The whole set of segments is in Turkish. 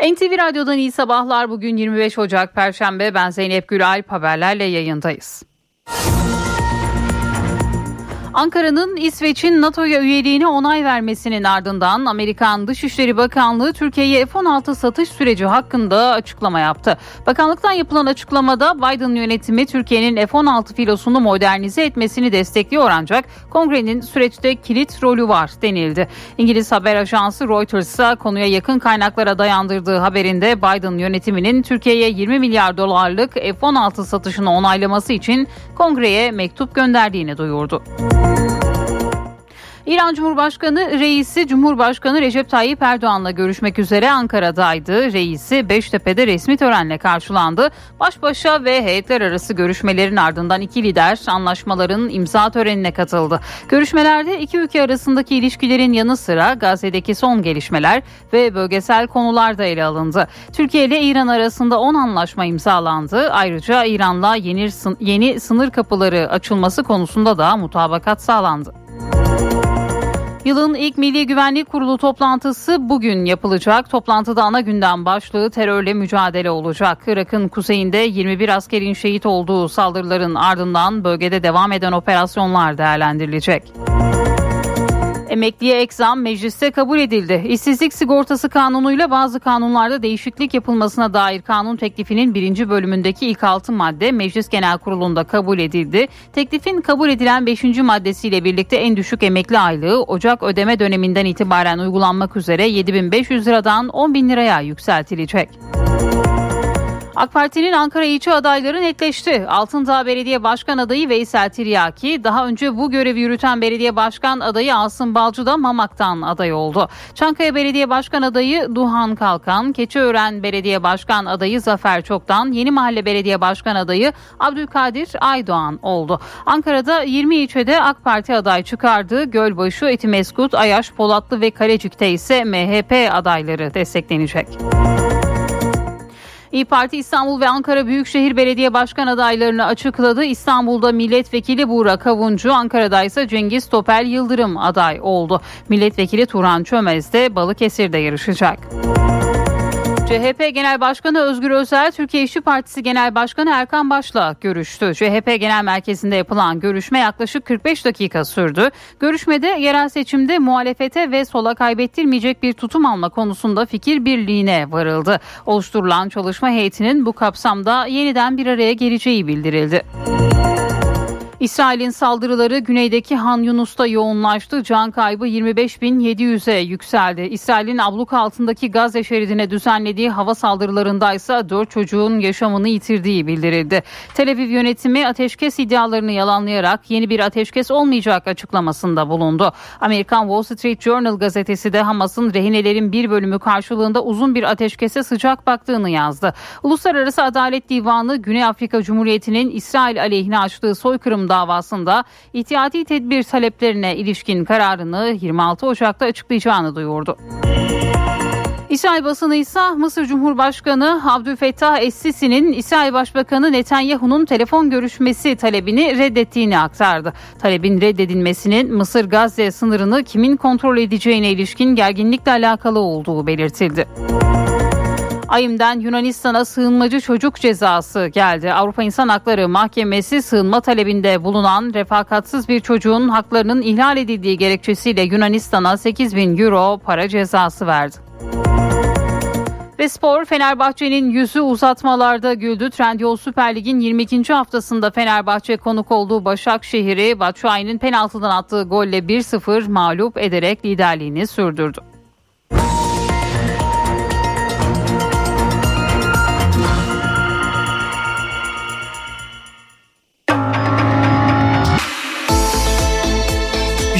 NTV Radyo'dan iyi sabahlar. Bugün 25 Ocak Perşembe. Ben Zeynep Gülalp haberlerle yayındayız. Ankara'nın İsveç'in NATO'ya üyeliğine onay vermesinin ardından Amerikan Dışişleri Bakanlığı Türkiye'ye F-16 satış süreci hakkında açıklama yaptı. Bakanlıktan yapılan açıklamada Biden yönetimi Türkiye'nin F-16 filosunu modernize etmesini destekliyor ancak kongrenin süreçte kilit rolü var denildi. İngiliz haber ajansı Reuters ise konuya yakın kaynaklara dayandırdığı haberinde Biden yönetiminin Türkiye'ye 20 milyar dolarlık F-16 satışını onaylaması için kongreye mektup gönderdiğini duyurdu. İran Cumhurbaşkanı reisi Cumhurbaşkanı Recep Tayyip Erdoğan'la görüşmek üzere Ankara'daydı. Reisi Beştepe'de resmi törenle karşılandı. Baş başa ve heyetler arası görüşmelerin ardından iki lider anlaşmaların imza törenine katıldı. Görüşmelerde iki ülke arasındaki ilişkilerin yanı sıra Gazze'deki son gelişmeler ve bölgesel konular da ele alındı. Türkiye ile İran arasında 10 anlaşma imzalandı. Ayrıca İran'la yeni, yeni sınır kapıları açılması konusunda da mutabakat sağlandı. Yılın ilk Milli Güvenlik Kurulu toplantısı bugün yapılacak. Toplantıda ana gündem başlığı terörle mücadele olacak. Irak'ın kuzeyinde 21 askerin şehit olduğu saldırıların ardından bölgede devam eden operasyonlar değerlendirilecek. Emekliye ek zam mecliste kabul edildi. İşsizlik sigortası kanunuyla bazı kanunlarda değişiklik yapılmasına dair kanun teklifinin birinci bölümündeki ilk altı madde Meclis Genel Kurulu'nda kabul edildi. Teklifin kabul edilen beşinci maddesiyle birlikte en düşük emekli aylığı Ocak ödeme döneminden itibaren uygulanmak üzere 7500 liradan 10 bin liraya yükseltilecek. AK Parti'nin Ankara ilçe adayları netleşti. Altındağ Belediye Başkan adayı Veysel Tiryaki, daha önce bu görevi yürüten belediye başkan adayı Asım Balcı da Mamak'tan aday oldu. Çankaya Belediye Başkan adayı Duhan Kalkan, Keçiören Belediye Başkan adayı Zafer Çoktan, Yeni Mahalle Belediye Başkan adayı Abdülkadir Aydoğan oldu. Ankara'da 20 ilçede AK Parti aday çıkardı. Gölbaşı, Etimeskut, Ayaş, Polatlı ve Kalecik'te ise MHP adayları desteklenecek. İyi Parti İstanbul ve Ankara Büyükşehir Belediye Başkan adaylarını açıkladı. İstanbul'da milletvekili Buğra Kavuncu, Ankara'da ise Cengiz Topel Yıldırım aday oldu. Milletvekili Turan Çömez de Balıkesir'de yarışacak. CHP Genel Başkanı Özgür Özel, Türkiye İşçi Partisi Genel Başkanı Erkan Baş'la görüştü. CHP Genel Merkezi'nde yapılan görüşme yaklaşık 45 dakika sürdü. Görüşmede yerel seçimde muhalefete ve sola kaybettirmeyecek bir tutum alma konusunda fikir birliğine varıldı. Oluşturulan çalışma heyetinin bu kapsamda yeniden bir araya geleceği bildirildi. İsrail'in saldırıları güneydeki Han Yunus'ta yoğunlaştı. Can kaybı 25.700'e yükseldi. İsrail'in abluk altındaki Gazze şeridine düzenlediği hava saldırılarında ise 4 çocuğun yaşamını yitirdiği bildirildi. Tel Aviv yönetimi ateşkes iddialarını yalanlayarak yeni bir ateşkes olmayacak açıklamasında bulundu. Amerikan Wall Street Journal gazetesi de Hamas'ın rehinelerin bir bölümü karşılığında uzun bir ateşkese sıcak baktığını yazdı. Uluslararası Adalet Divanı Güney Afrika Cumhuriyeti'nin İsrail aleyhine açtığı soykırım davasında ihtiyati tedbir taleplerine ilişkin kararını 26 Ocak'ta açıklayacağını duyurdu. İsrail basını ise Mısır Cumhurbaşkanı Abdülfettah Es-Sisi'nin İsrail Başbakanı Netanyahu'nun telefon görüşmesi talebini reddettiğini aktardı. Talebin reddedilmesinin Mısır Gazze sınırını kimin kontrol edeceğine ilişkin gerginlikle alakalı olduğu belirtildi. Ayım'dan Yunanistan'a sığınmacı çocuk cezası geldi. Avrupa İnsan Hakları Mahkemesi sığınma talebinde bulunan refakatsız bir çocuğun haklarının ihlal edildiği gerekçesiyle Yunanistan'a 8 bin euro para cezası verdi. Ve spor Fenerbahçe'nin yüzü uzatmalarda güldü. Trendyol Süper Lig'in 22. haftasında Fenerbahçe konuk olduğu Başakşehir'i Batshuayi'nin penaltıdan attığı golle 1-0 mağlup ederek liderliğini sürdürdü.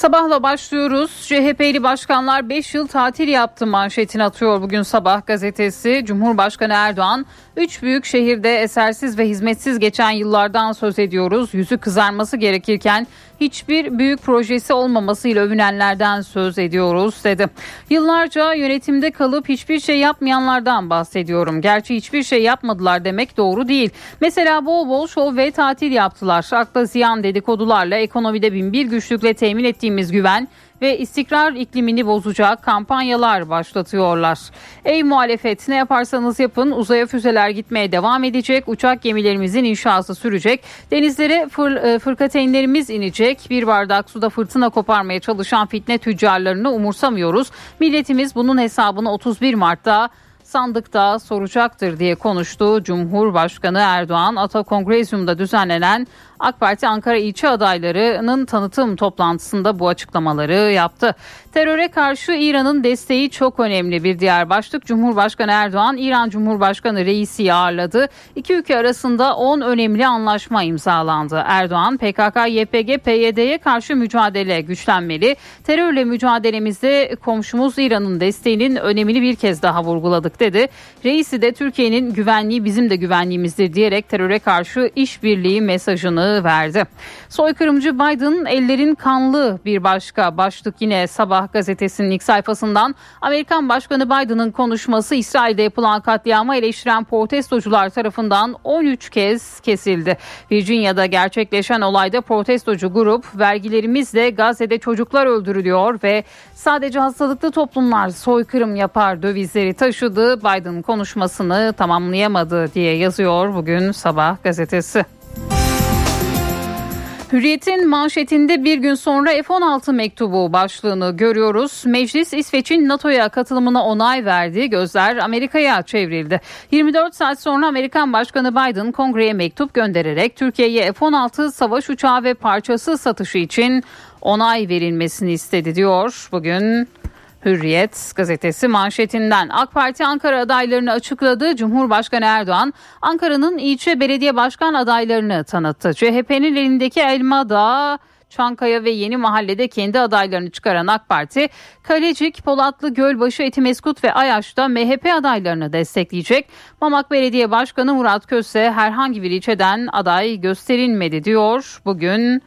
Sabahla başlıyoruz. CHP'li başkanlar 5 yıl tatil yaptı manşetini atıyor bugün sabah gazetesi. Cumhurbaşkanı Erdoğan 3 büyük şehirde esersiz ve hizmetsiz geçen yıllardan söz ediyoruz. Yüzü kızarması gerekirken hiçbir büyük projesi olmamasıyla övünenlerden söz ediyoruz dedi. Yıllarca yönetimde kalıp hiçbir şey yapmayanlardan bahsediyorum. Gerçi hiçbir şey yapmadılar demek doğru değil. Mesela bol bol şov ve tatil yaptılar. Akla ziyan dedikodularla ekonomide bin bir güçlükle temin ettiğimiz güven ve istikrar iklimini bozacak kampanyalar başlatıyorlar. Ey muhalefet ne yaparsanız yapın uzaya füzeler gitmeye devam edecek, uçak gemilerimizin inşası sürecek, denizlere fır, e, fırkateynlerimiz inecek, bir bardak suda fırtına koparmaya çalışan fitne tüccarlarını umursamıyoruz. Milletimiz bunun hesabını 31 Mart'ta sandıkta soracaktır diye konuştu Cumhurbaşkanı Erdoğan Ata Kongresyum'da düzenlenen AK Parti Ankara ilçe adaylarının tanıtım toplantısında bu açıklamaları yaptı. Teröre karşı İran'ın desteği çok önemli bir diğer başlık. Cumhurbaşkanı Erdoğan İran Cumhurbaşkanı Reisi ağırladı. İki ülke arasında 10 önemli anlaşma imzalandı. Erdoğan PKK, YPG, PYD'ye karşı mücadele güçlenmeli. Terörle mücadelemizde komşumuz İran'ın desteğinin önemini bir kez daha vurguladık dedi. Reisi de Türkiye'nin güvenliği bizim de güvenliğimizdir diyerek teröre karşı işbirliği mesajını verdi. Soykırımcı Biden ellerin kanlı bir başka başlık yine Sabah gazetesinin ilk sayfasından Amerikan Başkanı Biden'ın konuşması İsrail'de yapılan katliamı eleştiren protestocular tarafından 13 kez kesildi. Virginia'da gerçekleşen olayda protestocu grup vergilerimizle Gazze'de çocuklar öldürülüyor ve sadece hastalıklı toplumlar soykırım yapar dövizleri taşıdı. Biden konuşmasını tamamlayamadı diye yazıyor bugün Sabah gazetesi. Hürriyet'in manşetinde bir gün sonra F-16 mektubu başlığını görüyoruz. Meclis İsveç'in NATO'ya katılımına onay verdi. Gözler Amerika'ya çevrildi. 24 saat sonra Amerikan Başkanı Biden kongreye mektup göndererek Türkiye'ye F-16 savaş uçağı ve parçası satışı için onay verilmesini istedi diyor. Bugün Hürriyet gazetesi manşetinden AK Parti Ankara adaylarını açıkladı. Cumhurbaşkanı Erdoğan Ankara'nın ilçe belediye başkan adaylarını tanıttı. CHP'nin elindeki elma da Çankaya ve Yeni Mahalle'de kendi adaylarını çıkaran AK Parti, Kalecik, Polatlı, Gölbaşı, Etimeskut ve Ayaş'ta MHP adaylarını destekleyecek. Mamak Belediye Başkanı Murat Köse herhangi bir ilçeden aday gösterilmedi diyor. Bugün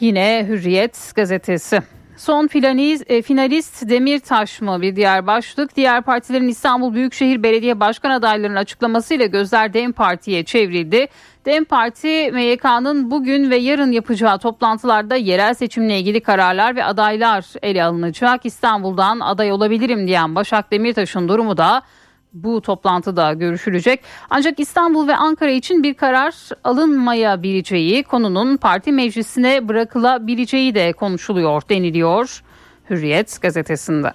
yine Hürriyet gazetesi. Son finalist, e, finalist Demirtaş mı bir diğer başlık. Diğer partilerin İstanbul Büyükşehir Belediye Başkan adaylarının açıklamasıyla gözler DEM Parti'ye çevrildi. DEM Parti MYK'nın bugün ve yarın yapacağı toplantılarda yerel seçimle ilgili kararlar ve adaylar ele alınacak. İstanbul'dan aday olabilirim diyen Başak Demirtaş'ın durumu da bu toplantıda görüşülecek. Ancak İstanbul ve Ankara için bir karar alınmayabileceği, konunun parti meclisine bırakılabileceği de konuşuluyor deniliyor Hürriyet gazetesinde.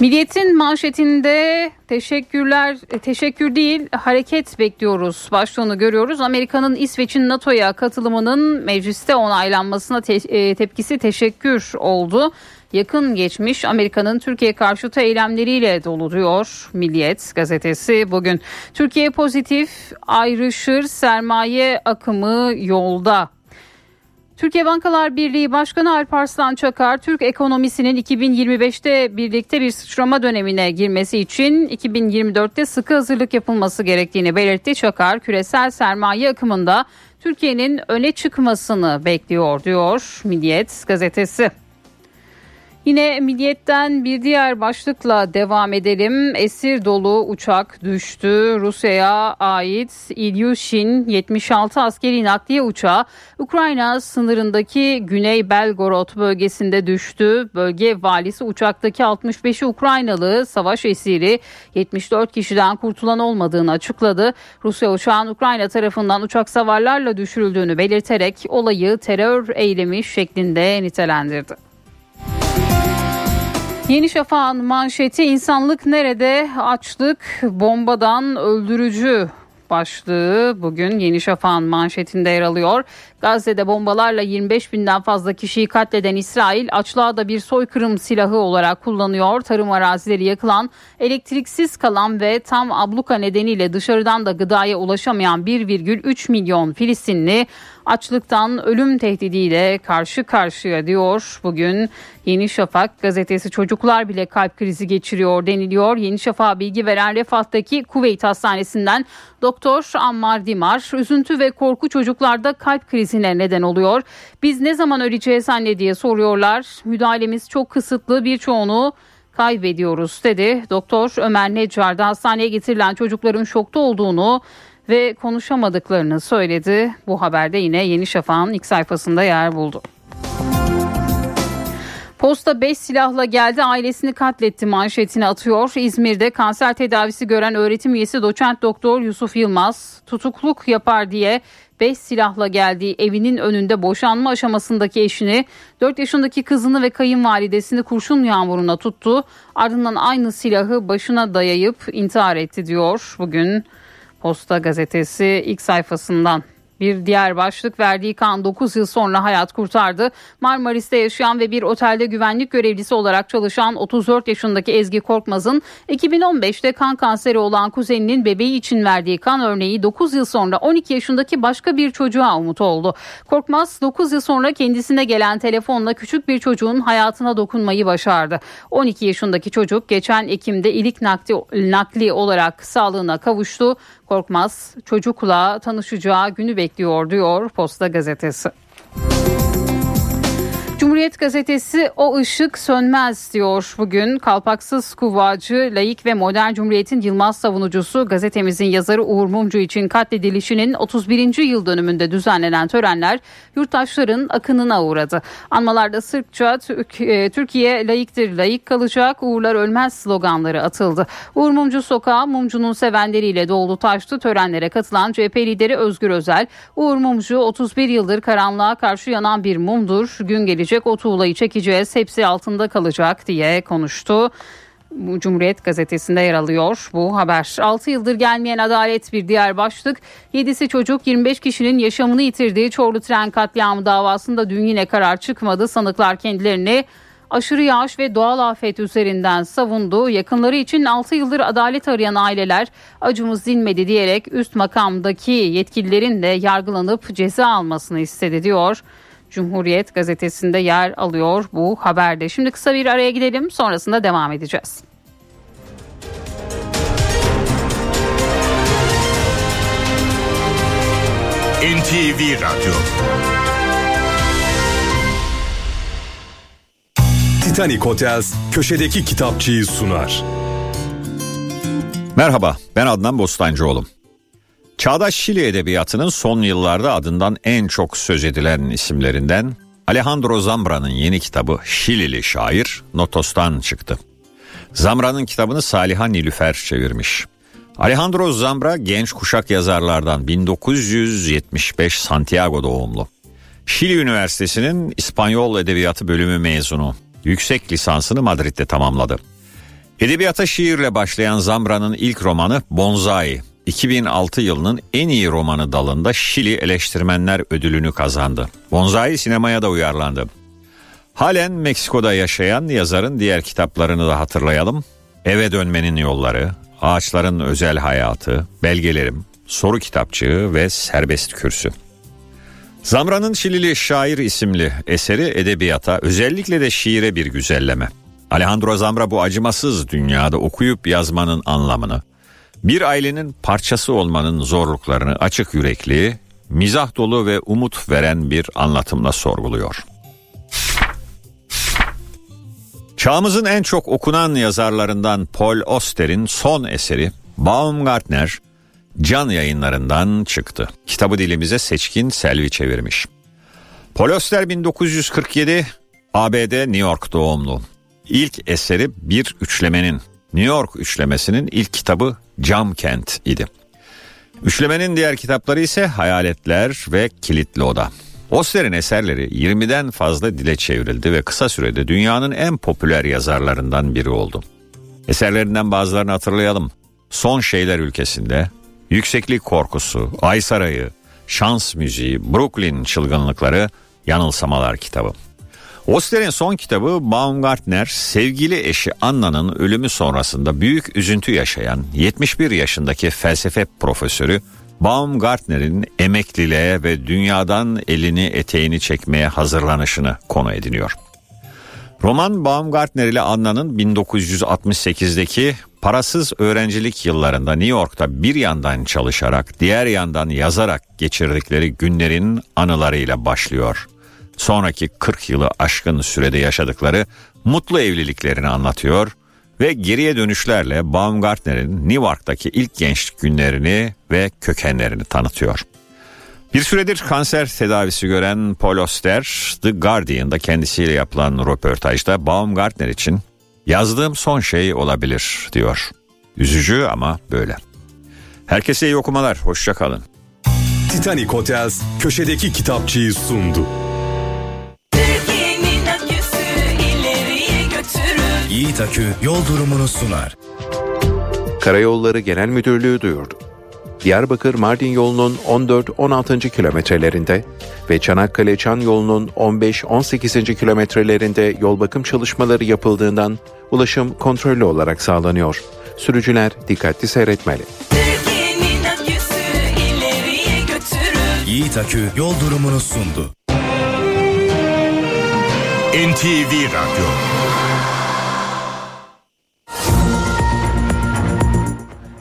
Milliyetin manşetinde teşekkürler, e, teşekkür değil hareket bekliyoruz başlığını görüyoruz. Amerika'nın İsveç'in NATO'ya katılımının mecliste onaylanmasına te- e, tepkisi teşekkür oldu yakın geçmiş Amerika'nın Türkiye karşıtı eylemleriyle dolu diyor Milliyet gazetesi bugün. Türkiye pozitif ayrışır sermaye akımı yolda Türkiye Bankalar Birliği Başkanı Alparslan Çakar, Türk ekonomisinin 2025'te birlikte bir sıçrama dönemine girmesi için 2024'te sıkı hazırlık yapılması gerektiğini belirtti. Çakar, küresel sermaye akımında Türkiye'nin öne çıkmasını bekliyor diyor Milliyet gazetesi. Yine Milliyet'ten bir diğer başlıkla devam edelim. Esir dolu uçak düştü. Rusya'ya ait Ilyushin 76 askeri nakliye uçağı Ukrayna sınırındaki Güney Belgorod bölgesinde düştü. Bölge valisi uçaktaki 65'i Ukraynalı savaş esiri 74 kişiden kurtulan olmadığını açıkladı. Rusya uçağın Ukrayna tarafından uçak savarlarla düşürüldüğünü belirterek olayı terör eylemi şeklinde nitelendirdi. Yeni Şafak'ın manşeti insanlık nerede açlık bombadan öldürücü başlığı bugün Yeni Şafak'ın manşetinde yer alıyor. Gazze'de bombalarla 25 binden fazla kişiyi katleden İsrail açlığa da bir soykırım silahı olarak kullanıyor. Tarım arazileri yakılan, elektriksiz kalan ve tam abluka nedeniyle dışarıdan da gıdaya ulaşamayan 1,3 milyon Filistinli açlıktan ölüm tehdidiyle karşı karşıya diyor. Bugün Yeni Şafak gazetesi çocuklar bile kalp krizi geçiriyor deniliyor. Yeni Şafak bilgi veren Refat'taki Kuveyt Hastanesi'nden Doktor Ammar Dimar üzüntü ve korku çocuklarda kalp krizine neden oluyor. Biz ne zaman öleceğiz anne diye soruyorlar. Müdahalemiz çok kısıtlı birçoğunu kaybediyoruz dedi. Doktor Ömer Necar da hastaneye getirilen çocukların şokta olduğunu ve konuşamadıklarını söyledi. Bu haberde yine Yeni Şafak'ın ilk sayfasında yer buldu. Posta 5 silahla geldi ailesini katletti manşetini atıyor. İzmir'de kanser tedavisi gören öğretim üyesi doçent doktor Yusuf Yılmaz tutukluk yapar diye 5 silahla geldiği evinin önünde boşanma aşamasındaki eşini 4 yaşındaki kızını ve kayınvalidesini kurşun yağmuruna tuttu. Ardından aynı silahı başına dayayıp intihar etti diyor. Bugün Posta gazetesi ilk sayfasından bir diğer başlık verdiği kan 9 yıl sonra hayat kurtardı. Marmaris'te yaşayan ve bir otelde güvenlik görevlisi olarak çalışan 34 yaşındaki Ezgi Korkmaz'ın 2015'te kan kanseri olan kuzeninin bebeği için verdiği kan örneği 9 yıl sonra 12 yaşındaki başka bir çocuğa umut oldu. Korkmaz 9 yıl sonra kendisine gelen telefonla küçük bir çocuğun hayatına dokunmayı başardı. 12 yaşındaki çocuk geçen Ekim'de ilik nakli, nakli olarak sağlığına kavuştu. Korkmaz çocukla tanışacağı günü bekliyor diyor Posta Gazetesi. Cumhuriyet gazetesi o ışık sönmez diyor bugün. Kalpaksız kuvvacı, layık ve modern Cumhuriyet'in Yılmaz savunucusu gazetemizin yazarı Uğur Mumcu için katledilişinin 31. yıl dönümünde düzenlenen törenler yurttaşların akınına uğradı. Anmalarda Sırpça e, Türkiye layıktır layık kalacak Uğurlar ölmez sloganları atıldı. Uğur Mumcu sokağı Mumcu'nun sevenleriyle doldu taştı. Törenlere katılan CHP lideri Özgür Özel, Uğur Mumcu 31 yıldır karanlığa karşı yanan bir mumdur. Gün gelecek gelecek o tuğlayı çekeceğiz hepsi altında kalacak diye konuştu. Cumhuriyet gazetesinde yer alıyor bu haber. 6 yıldır gelmeyen adalet bir diğer başlık. 7'si çocuk 25 kişinin yaşamını yitirdiği Çorlu tren katliamı davasında dün yine karar çıkmadı. Sanıklar kendilerini aşırı yağış ve doğal afet üzerinden savundu. Yakınları için 6 yıldır adalet arayan aileler acımız dinmedi diyerek üst makamdaki yetkililerin de yargılanıp ceza almasını istedi diyor. Cumhuriyet gazetesinde yer alıyor bu haberde. Şimdi kısa bir araya gidelim sonrasında devam edeceğiz. NTV Radyo Titanic Hotels köşedeki kitapçıyı sunar. Merhaba ben Adnan Bostancıoğlu. Çağdaş Şili edebiyatının son yıllarda adından en çok söz edilen isimlerinden Alejandro Zambra'nın yeni kitabı Şilili şair Notos'tan çıktı. Zambra'nın kitabını Saliha Nilüfer çevirmiş. Alejandro Zambra genç kuşak yazarlardan 1975 Santiago doğumlu. Şili Üniversitesi'nin İspanyol Edebiyatı bölümü mezunu. Yüksek lisansını Madrid'de tamamladı. Edebiyata şiirle başlayan Zambra'nın ilk romanı Bonsai 2006 yılının en iyi romanı dalında Şili Eleştirmenler Ödülünü kazandı. Bonzai sinemaya da uyarlandı. Halen Meksiko'da yaşayan yazarın diğer kitaplarını da hatırlayalım. Eve dönmenin yolları, ağaçların özel hayatı, belgelerim, soru kitapçığı ve serbest kürsü. Zamra'nın Şilili Şair isimli eseri edebiyata özellikle de şiire bir güzelleme. Alejandro Zamra bu acımasız dünyada okuyup yazmanın anlamını, bir ailenin parçası olmanın zorluklarını açık yürekli, mizah dolu ve umut veren bir anlatımla sorguluyor. Çağımızın en çok okunan yazarlarından Paul Auster'in son eseri Baumgartner Can yayınlarından çıktı. Kitabı dilimize Seçkin Selvi çevirmiş. Paul Auster 1947 ABD New York doğumlu. İlk eseri bir üçlemenin New York üçlemesinin ilk kitabı Cam Kent idi. Üçlemenin diğer kitapları ise Hayaletler ve Kilitli Oda. Oster'in eserleri 20'den fazla dile çevrildi ve kısa sürede dünyanın en popüler yazarlarından biri oldu. Eserlerinden bazılarını hatırlayalım. Son Şeyler Ülkesinde, Yükseklik Korkusu, Ay Sarayı, Şans Müziği, Brooklyn Çılgınlıkları, Yanılsamalar kitabı. Oster'in son kitabı Baumgartner sevgili eşi Anna'nın ölümü sonrasında büyük üzüntü yaşayan 71 yaşındaki felsefe profesörü Baumgartner'in emekliliğe ve dünyadan elini eteğini çekmeye hazırlanışını konu ediniyor. Roman Baumgartner ile Anna'nın 1968'deki parasız öğrencilik yıllarında New York'ta bir yandan çalışarak diğer yandan yazarak geçirdikleri günlerin anılarıyla başlıyor. Sonraki 40 yılı aşkın sürede yaşadıkları mutlu evliliklerini anlatıyor ve geriye dönüşlerle Baumgartner'in New York'taki ilk gençlik günlerini ve kökenlerini tanıtıyor. Bir süredir kanser tedavisi gören Paul Oster, The Guardian'da kendisiyle yapılan röportajda Baumgartner için yazdığım son şey olabilir diyor. Üzücü ama böyle. Herkese iyi okumalar, hoşçakalın. Titanic Hotels köşedeki kitapçıyı sundu. Yiğit Akü yol durumunu sunar. Karayolları Genel Müdürlüğü duyurdu. Diyarbakır-Mardin yolunun 14-16. kilometrelerinde ve Çanakkale-Çan yolunun 15-18. kilometrelerinde yol bakım çalışmaları yapıldığından ulaşım kontrollü olarak sağlanıyor. Sürücüler dikkatli seyretmeli. Yiğit Akü yol durumunu sundu. NTV Radyo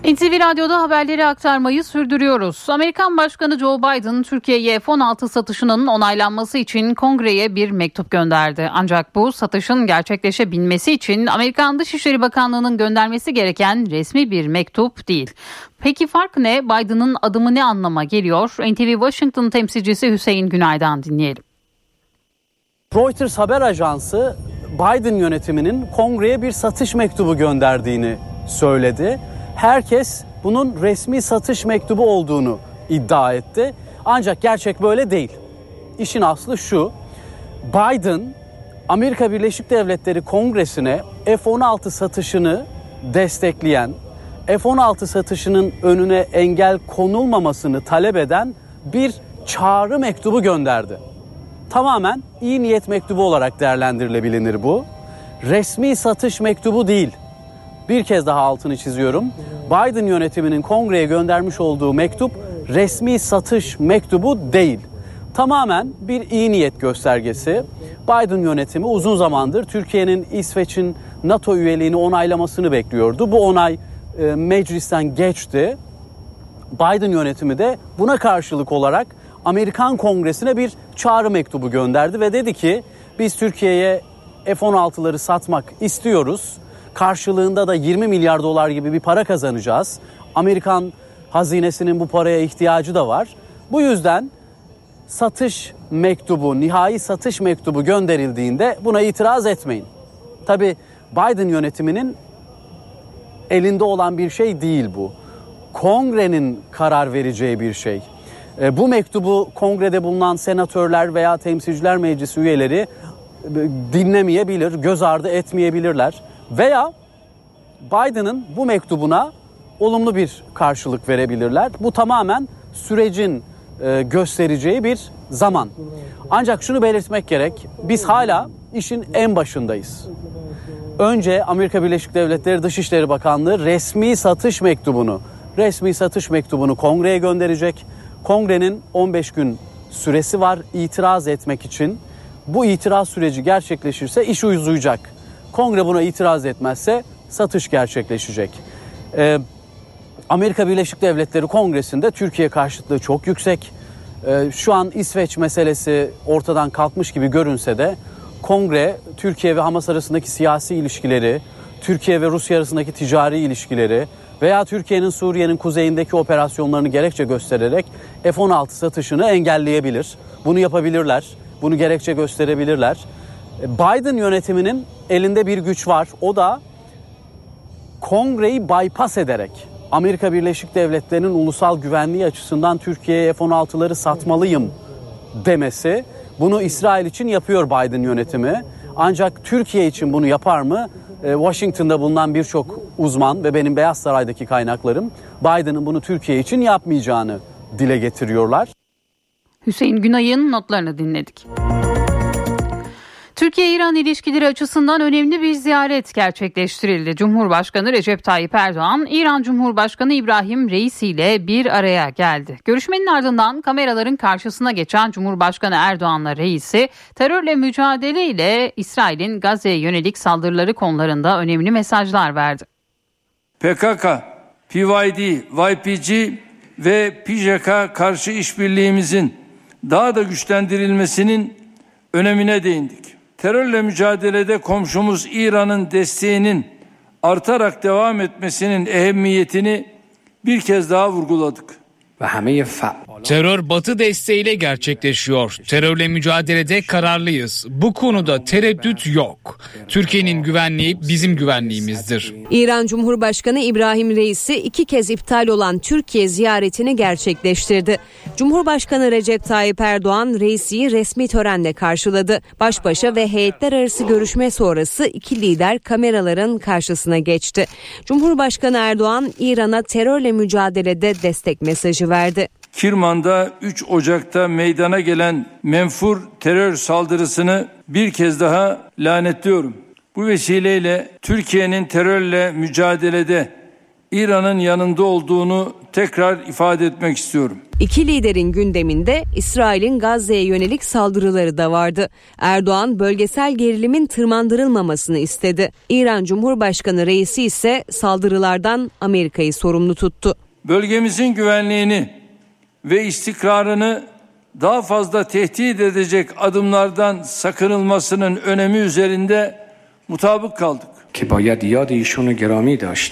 NTV Radyo'da haberleri aktarmayı sürdürüyoruz. Amerikan Başkanı Joe Biden Türkiye'ye F-16 satışının onaylanması için kongreye bir mektup gönderdi. Ancak bu satışın gerçekleşebilmesi için Amerikan Dışişleri Bakanlığı'nın göndermesi gereken resmi bir mektup değil. Peki fark ne? Biden'ın adımı ne anlama geliyor? NTV Washington temsilcisi Hüseyin Günay'dan dinleyelim. Reuters haber ajansı Biden yönetiminin kongreye bir satış mektubu gönderdiğini söyledi. Herkes bunun resmi satış mektubu olduğunu iddia etti. Ancak gerçek böyle değil. İşin aslı şu. Biden Amerika Birleşik Devletleri Kongresi'ne F-16 satışını destekleyen, F-16 satışının önüne engel konulmamasını talep eden bir çağrı mektubu gönderdi tamamen iyi niyet mektubu olarak değerlendirilebilir bu. Resmi satış mektubu değil. Bir kez daha altını çiziyorum. Biden yönetiminin kongreye göndermiş olduğu mektup resmi satış mektubu değil. Tamamen bir iyi niyet göstergesi. Biden yönetimi uzun zamandır Türkiye'nin İsveç'in NATO üyeliğini onaylamasını bekliyordu. Bu onay e, meclisten geçti. Biden yönetimi de buna karşılık olarak Amerikan Kongresi'ne bir çağrı mektubu gönderdi ve dedi ki biz Türkiye'ye F-16'ları satmak istiyoruz. Karşılığında da 20 milyar dolar gibi bir para kazanacağız. Amerikan hazinesinin bu paraya ihtiyacı da var. Bu yüzden satış mektubu, nihai satış mektubu gönderildiğinde buna itiraz etmeyin. Tabi Biden yönetiminin elinde olan bir şey değil bu. Kongrenin karar vereceği bir şey. E, bu mektubu kongrede bulunan senatörler veya temsilciler meclisi üyeleri e, dinlemeyebilir, göz ardı etmeyebilirler. Veya Biden'ın bu mektubuna olumlu bir karşılık verebilirler. Bu tamamen sürecin e, göstereceği bir zaman. Ancak şunu belirtmek gerek. Biz hala işin en başındayız. Önce Amerika Birleşik Devletleri Dışişleri Bakanlığı resmi satış mektubunu, resmi satış mektubunu kongreye gönderecek. Kongrenin 15 gün süresi var itiraz etmek için. Bu itiraz süreci gerçekleşirse iş uzayacak. Kongre buna itiraz etmezse satış gerçekleşecek. Ee, Amerika Birleşik Devletleri Kongresi'nde Türkiye karşıtlığı çok yüksek. Ee, şu an İsveç meselesi ortadan kalkmış gibi görünse de Kongre Türkiye ve Hamas arasındaki siyasi ilişkileri, Türkiye ve Rusya arasındaki ticari ilişkileri veya Türkiye'nin Suriye'nin kuzeyindeki operasyonlarını gerekçe göstererek F-16 satışını engelleyebilir. Bunu yapabilirler. Bunu gerekçe gösterebilirler. Biden yönetiminin elinde bir güç var. O da kongreyi bypass ederek Amerika Birleşik Devletleri'nin ulusal güvenliği açısından Türkiye'ye F-16'ları satmalıyım demesi. Bunu İsrail için yapıyor Biden yönetimi. Ancak Türkiye için bunu yapar mı? Ee, Washington'da bulunan birçok uzman ve benim Beyaz Saray'daki kaynaklarım Biden'ın bunu Türkiye için yapmayacağını dile getiriyorlar. Hüseyin Günay'ın notlarını dinledik. Türkiye-İran ilişkileri açısından önemli bir ziyaret gerçekleştirildi. Cumhurbaşkanı Recep Tayyip Erdoğan, İran Cumhurbaşkanı İbrahim Reisi ile bir araya geldi. Görüşmenin ardından kameraların karşısına geçen Cumhurbaşkanı Erdoğan'la Reisi, terörle mücadele ile İsrail'in Gazze'ye yönelik saldırıları konularında önemli mesajlar verdi. PKK, PYD, YPG ve PJK karşı işbirliğimizin daha da güçlendirilmesinin önemine değindik. Terörle mücadelede komşumuz İran'ın desteğinin artarak devam etmesinin ehemmiyetini bir kez daha vurguladık. Terör batı desteğiyle gerçekleşiyor. Terörle mücadelede kararlıyız. Bu konuda tereddüt yok. Türkiye'nin güvenliği bizim güvenliğimizdir. İran Cumhurbaşkanı İbrahim Reisi iki kez iptal olan Türkiye ziyaretini gerçekleştirdi. Cumhurbaşkanı Recep Tayyip Erdoğan Reisi'yi resmi törenle karşıladı. Baş başa ve heyetler arası görüşme sonrası iki lider kameraların karşısına geçti. Cumhurbaşkanı Erdoğan İran'a terörle mücadelede destek mesajı verdi. Kirman'da 3 Ocak'ta meydana gelen menfur terör saldırısını bir kez daha lanetliyorum. Bu vesileyle Türkiye'nin terörle mücadelede İran'ın yanında olduğunu tekrar ifade etmek istiyorum. İki liderin gündeminde İsrail'in Gazze'ye yönelik saldırıları da vardı. Erdoğan bölgesel gerilimin tırmandırılmamasını istedi. İran Cumhurbaşkanı reisi ise saldırılardan Amerika'yı sorumlu tuttu. Bölgemizin güvenliğini ve istikrarını daha fazla tehdit edecek adımlardan sakınılmasının önemi üzerinde mutabık kaldık.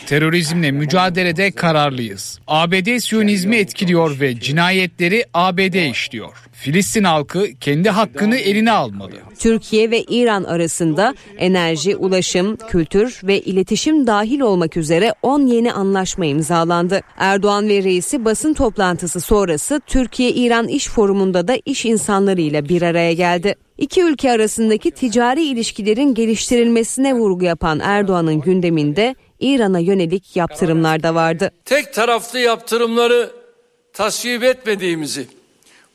Terörizmle mücadelede kararlıyız. ABD Siyonizmi etkiliyor ve cinayetleri ABD işliyor. Filistin halkı kendi hakkını eline almalı. Türkiye ve İran arasında enerji, ulaşım, kültür ve iletişim dahil olmak üzere 10 yeni anlaşma imzalandı. Erdoğan ve reisi basın toplantısı sonrası Türkiye-İran İş Forumu'nda da iş insanlarıyla bir araya geldi. İki ülke arasındaki ticari ilişkilerin geliştirilmesine vurgu yapan Erdoğan'ın gündeminde İran'a yönelik yaptırımlar da vardı. Tek taraflı yaptırımları tasvip etmediğimizi,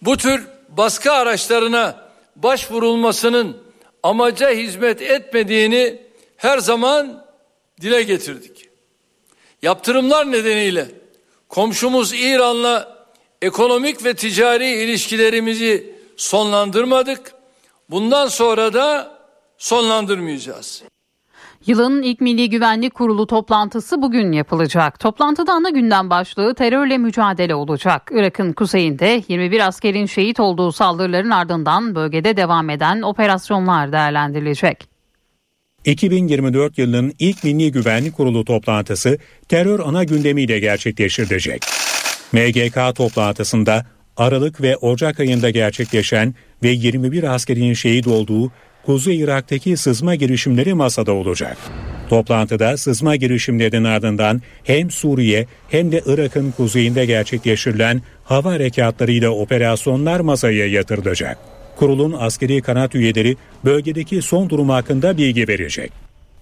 bu tür baskı araçlarına başvurulmasının amaca hizmet etmediğini her zaman dile getirdik. Yaptırımlar nedeniyle komşumuz İran'la ekonomik ve ticari ilişkilerimizi sonlandırmadık. Bundan sonra da sonlandırmayacağız. Yılın ilk Milli Güvenlik Kurulu toplantısı bugün yapılacak. Toplantıda ana gündem başlığı terörle mücadele olacak. Irak'ın kuzeyinde 21 askerin şehit olduğu saldırıların ardından bölgede devam eden operasyonlar değerlendirilecek. 2024 yılının ilk Milli Güvenlik Kurulu toplantısı terör ana gündemiyle gerçekleştirilecek. MGK toplantısında Aralık ve Ocak ayında gerçekleşen ve 21 askerin şehit olduğu Kuzey Irak'taki sızma girişimleri masada olacak. Toplantıda sızma girişimlerinin ardından hem Suriye hem de Irak'ın kuzeyinde gerçekleştirilen hava harekatlarıyla operasyonlar masaya yatırılacak. Kurulun askeri kanat üyeleri bölgedeki son durum hakkında bilgi verecek.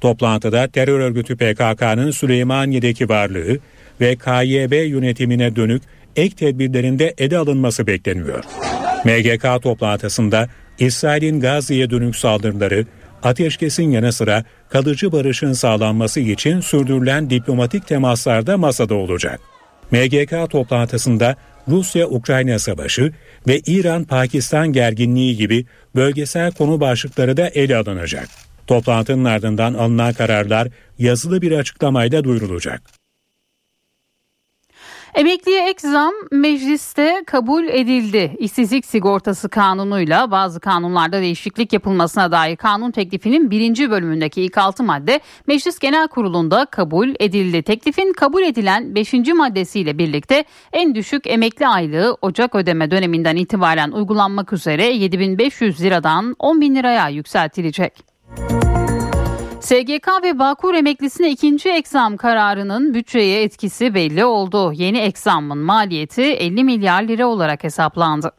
Toplantıda terör örgütü PKK'nın Süleymaniye'deki varlığı ve KYB yönetimine dönük ek tedbirlerinde ele alınması bekleniyor. MGK toplantısında İsrail'in Gazze'ye dönük saldırıları, ateşkesin yanı sıra kalıcı barışın sağlanması için sürdürülen diplomatik temaslar da masada olacak. MGK toplantısında Rusya-Ukrayna savaşı ve İran-Pakistan gerginliği gibi bölgesel konu başlıkları da ele alınacak. Toplantının ardından alınan kararlar yazılı bir açıklamayla duyurulacak. Emekliye ek zam mecliste kabul edildi. İşsizlik sigortası kanunuyla bazı kanunlarda değişiklik yapılmasına dair kanun teklifinin birinci bölümündeki ilk altı madde Meclis Genel Kurulu'nda kabul edildi. Teklifin kabul edilen beşinci maddesiyle birlikte en düşük emekli aylığı Ocak ödeme döneminden itibaren uygulanmak üzere 7500 liradan 10 bin liraya yükseltilecek. SGK ve Bağkur emeklisine ikinci eksam kararının bütçeye etkisi belli oldu. Yeni eksamın maliyeti 50 milyar lira olarak hesaplandı.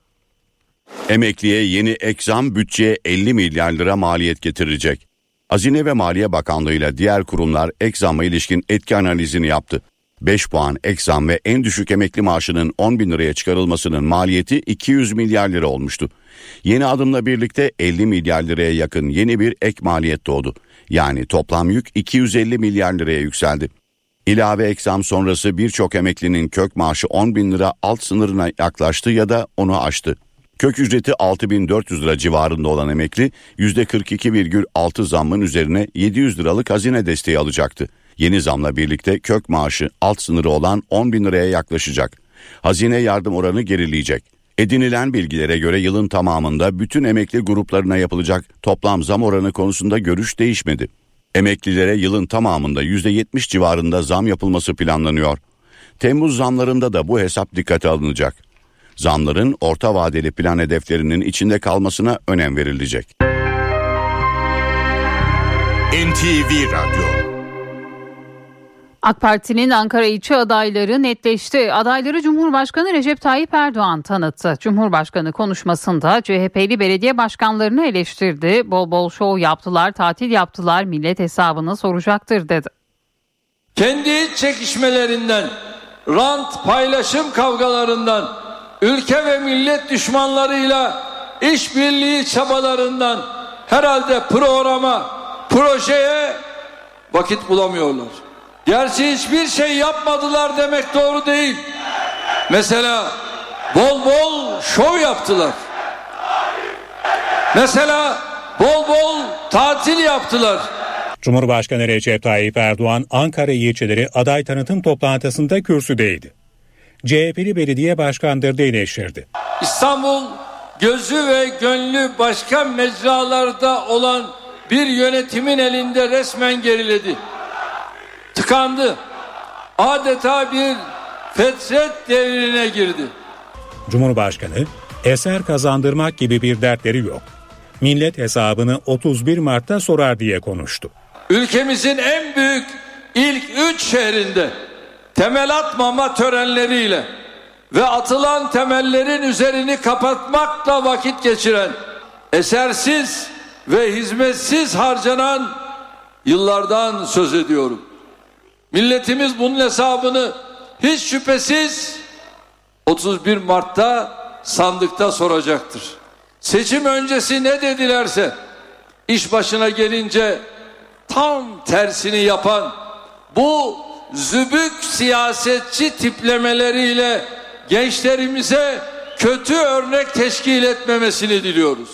Emekliye yeni ekzam bütçeye 50 milyar lira maliyet getirecek. Hazine ve Maliye Bakanlığı ile diğer kurumlar ekzama ilişkin etki analizini yaptı. 5 puan ek zam ve en düşük emekli maaşının 10 bin liraya çıkarılmasının maliyeti 200 milyar lira olmuştu. Yeni adımla birlikte 50 milyar liraya yakın yeni bir ek maliyet doğdu. Yani toplam yük 250 milyar liraya yükseldi. İlave ek zam sonrası birçok emeklinin kök maaşı 10 bin lira alt sınırına yaklaştı ya da onu aştı. Kök ücreti 6400 lira civarında olan emekli %42,6 zammın üzerine 700 liralık hazine desteği alacaktı. Yeni zamla birlikte kök maaşı alt sınırı olan 10 bin liraya yaklaşacak. Hazine yardım oranı gerileyecek. Edinilen bilgilere göre yılın tamamında bütün emekli gruplarına yapılacak toplam zam oranı konusunda görüş değişmedi. Emeklilere yılın tamamında %70 civarında zam yapılması planlanıyor. Temmuz zamlarında da bu hesap dikkate alınacak. Zamların orta vadeli plan hedeflerinin içinde kalmasına önem verilecek. NTV Radyo AK Parti'nin Ankara ilçe adayları netleşti. Adayları Cumhurbaşkanı Recep Tayyip Erdoğan tanıttı. Cumhurbaşkanı konuşmasında CHP'li belediye başkanlarını eleştirdi. Bol bol şov yaptılar, tatil yaptılar, millet hesabını soracaktır dedi. Kendi çekişmelerinden, rant paylaşım kavgalarından, ülke ve millet düşmanlarıyla işbirliği çabalarından herhalde programa, projeye vakit bulamıyorlar. Gerçi hiçbir şey yapmadılar demek doğru değil. Mesela bol bol şov yaptılar. Mesela bol bol tatil yaptılar. Cumhurbaşkanı Recep Tayyip Erdoğan Ankara ilçeleri aday tanıtım toplantısında kürsüdeydi. CHP'li belediye başkanları da eleştirdi. İstanbul gözü ve gönlü başka mecralarda olan bir yönetimin elinde resmen geriledi. Tıkandı. Adeta bir fetret devrine girdi. Cumhurbaşkanı eser kazandırmak gibi bir dertleri yok. Millet hesabını 31 Mart'ta sorar diye konuştu. Ülkemizin en büyük ilk üç şehrinde temel atmama törenleriyle ve atılan temellerin üzerini kapatmakla vakit geçiren esersiz ve hizmetsiz harcanan yıllardan söz ediyorum. Milletimiz bunun hesabını hiç şüphesiz 31 Mart'ta sandıkta soracaktır. Seçim öncesi ne dedilerse iş başına gelince tam tersini yapan bu zübük siyasetçi tiplemeleriyle gençlerimize kötü örnek teşkil etmemesini diliyoruz.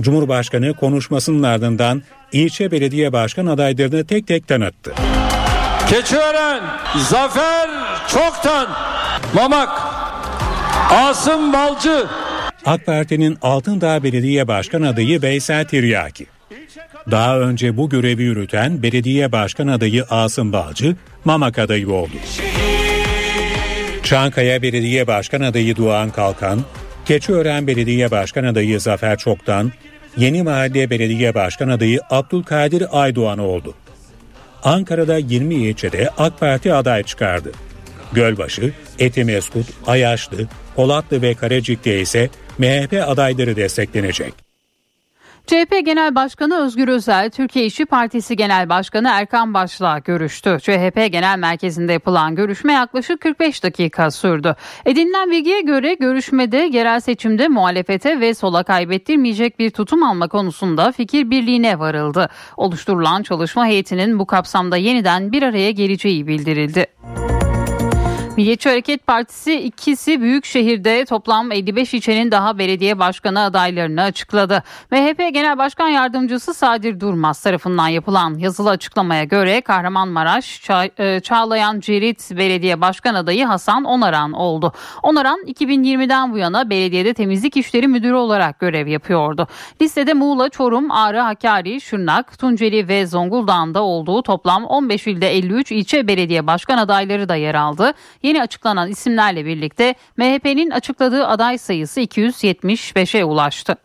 Cumhurbaşkanı konuşmasının ardından ilçe belediye başkan adaylarını tek tek tanıttı. Keçiören, Zafer Çoktan, Mamak, Asım Balcı, AK Parti'nin Altındağ Belediye Başkan adayı Veysel Tiryaki. Daha önce bu görevi yürüten belediye başkan adayı Asım Balcı, Mamak adayı oldu. Çankaya Belediye Başkan adayı Doğan Kalkan, Keçiören Belediye Başkan adayı Zafer Çoktan, Yeni Mahalle Belediye Başkan adayı Abdülkadir Aydoğan oldu. Ankara'da 20 ilçede AK Parti aday çıkardı. Gölbaşı, Etimeskut, Ayaşlı, Polatlı ve Karecik'te ise MHP adayları desteklenecek. CHP Genel Başkanı Özgür Özel, Türkiye İşçi Partisi Genel Başkanı Erkan Baş'la görüştü. CHP Genel Merkezi'nde yapılan görüşme yaklaşık 45 dakika sürdü. Edinilen bilgiye göre görüşmede yerel seçimde muhalefete ve sola kaybettirmeyecek bir tutum alma konusunda fikir birliğine varıldı. Oluşturulan çalışma heyetinin bu kapsamda yeniden bir araya geleceği bildirildi. Milliyetçi Hareket Partisi ikisi büyük şehirde toplam 55 ilçenin daha belediye başkanı adaylarını açıkladı. MHP Genel Başkan Yardımcısı Sadir Durmaz tarafından yapılan yazılı açıklamaya göre Kahramanmaraş Ça- e, Çağlayan Cerit Belediye Başkan adayı Hasan Onaran oldu. Onaran 2020'den bu yana belediyede temizlik işleri müdürü olarak görev yapıyordu. Listede Muğla, Çorum, Ağrı, Hakkari, Şırnak, Tunceli ve Zonguldak'ın da olduğu toplam 15 ilde 53 ilçe belediye başkan adayları da yer aldı. Yeni açıklanan isimlerle birlikte MHP'nin açıkladığı aday sayısı 275'e ulaştı.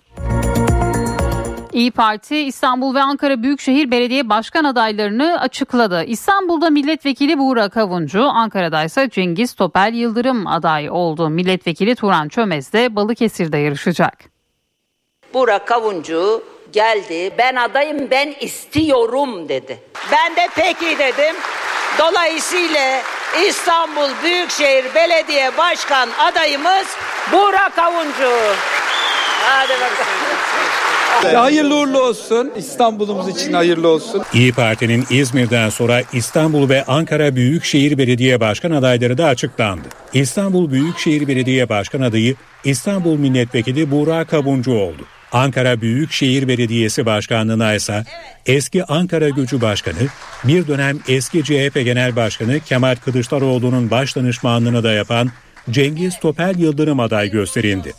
İyi Parti İstanbul ve Ankara Büyükşehir Belediye Başkan adaylarını açıkladı. İstanbul'da milletvekili Buğra Kavuncu, Ankara'da ise Cengiz Topel Yıldırım aday oldu. Milletvekili Turan Çömez de Balıkesir'de yarışacak. Burak Kavuncu geldi. Ben adayım ben istiyorum dedi. Ben de peki dedim. Dolayısıyla İstanbul Büyükşehir Belediye Başkan adayımız Burak Avuncu. Hadi bakalım. Hayırlı uğurlu olsun. İstanbul'umuz için hayırlı olsun. İyi Parti'nin İzmir'den sonra İstanbul ve Ankara Büyükşehir Belediye Başkan adayları da açıklandı. İstanbul Büyükşehir Belediye Başkan adayı İstanbul Milletvekili Burak Kabuncu oldu. Ankara Büyükşehir Belediyesi Başkanlığı'na ise eski Ankara Gücü Başkanı, bir dönem eski CHP Genel Başkanı Kemal Kılıçdaroğlu'nun baş danışmanlığını da yapan Cengiz Topel Yıldırım aday gösterildi.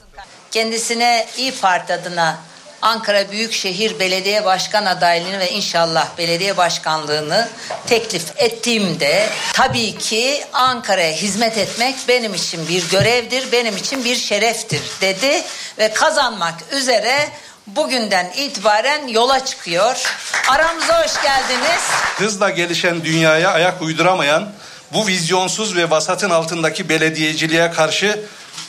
Kendisine İyi Parti adına Ankara Büyükşehir Belediye Başkan adaylığını ve inşallah belediye başkanlığını teklif ettiğimde tabii ki Ankara'ya hizmet etmek benim için bir görevdir, benim için bir şereftir dedi ve kazanmak üzere bugünden itibaren yola çıkıyor. Aramıza hoş geldiniz. Hızla gelişen dünyaya ayak uyduramayan bu vizyonsuz ve vasatın altındaki belediyeciliğe karşı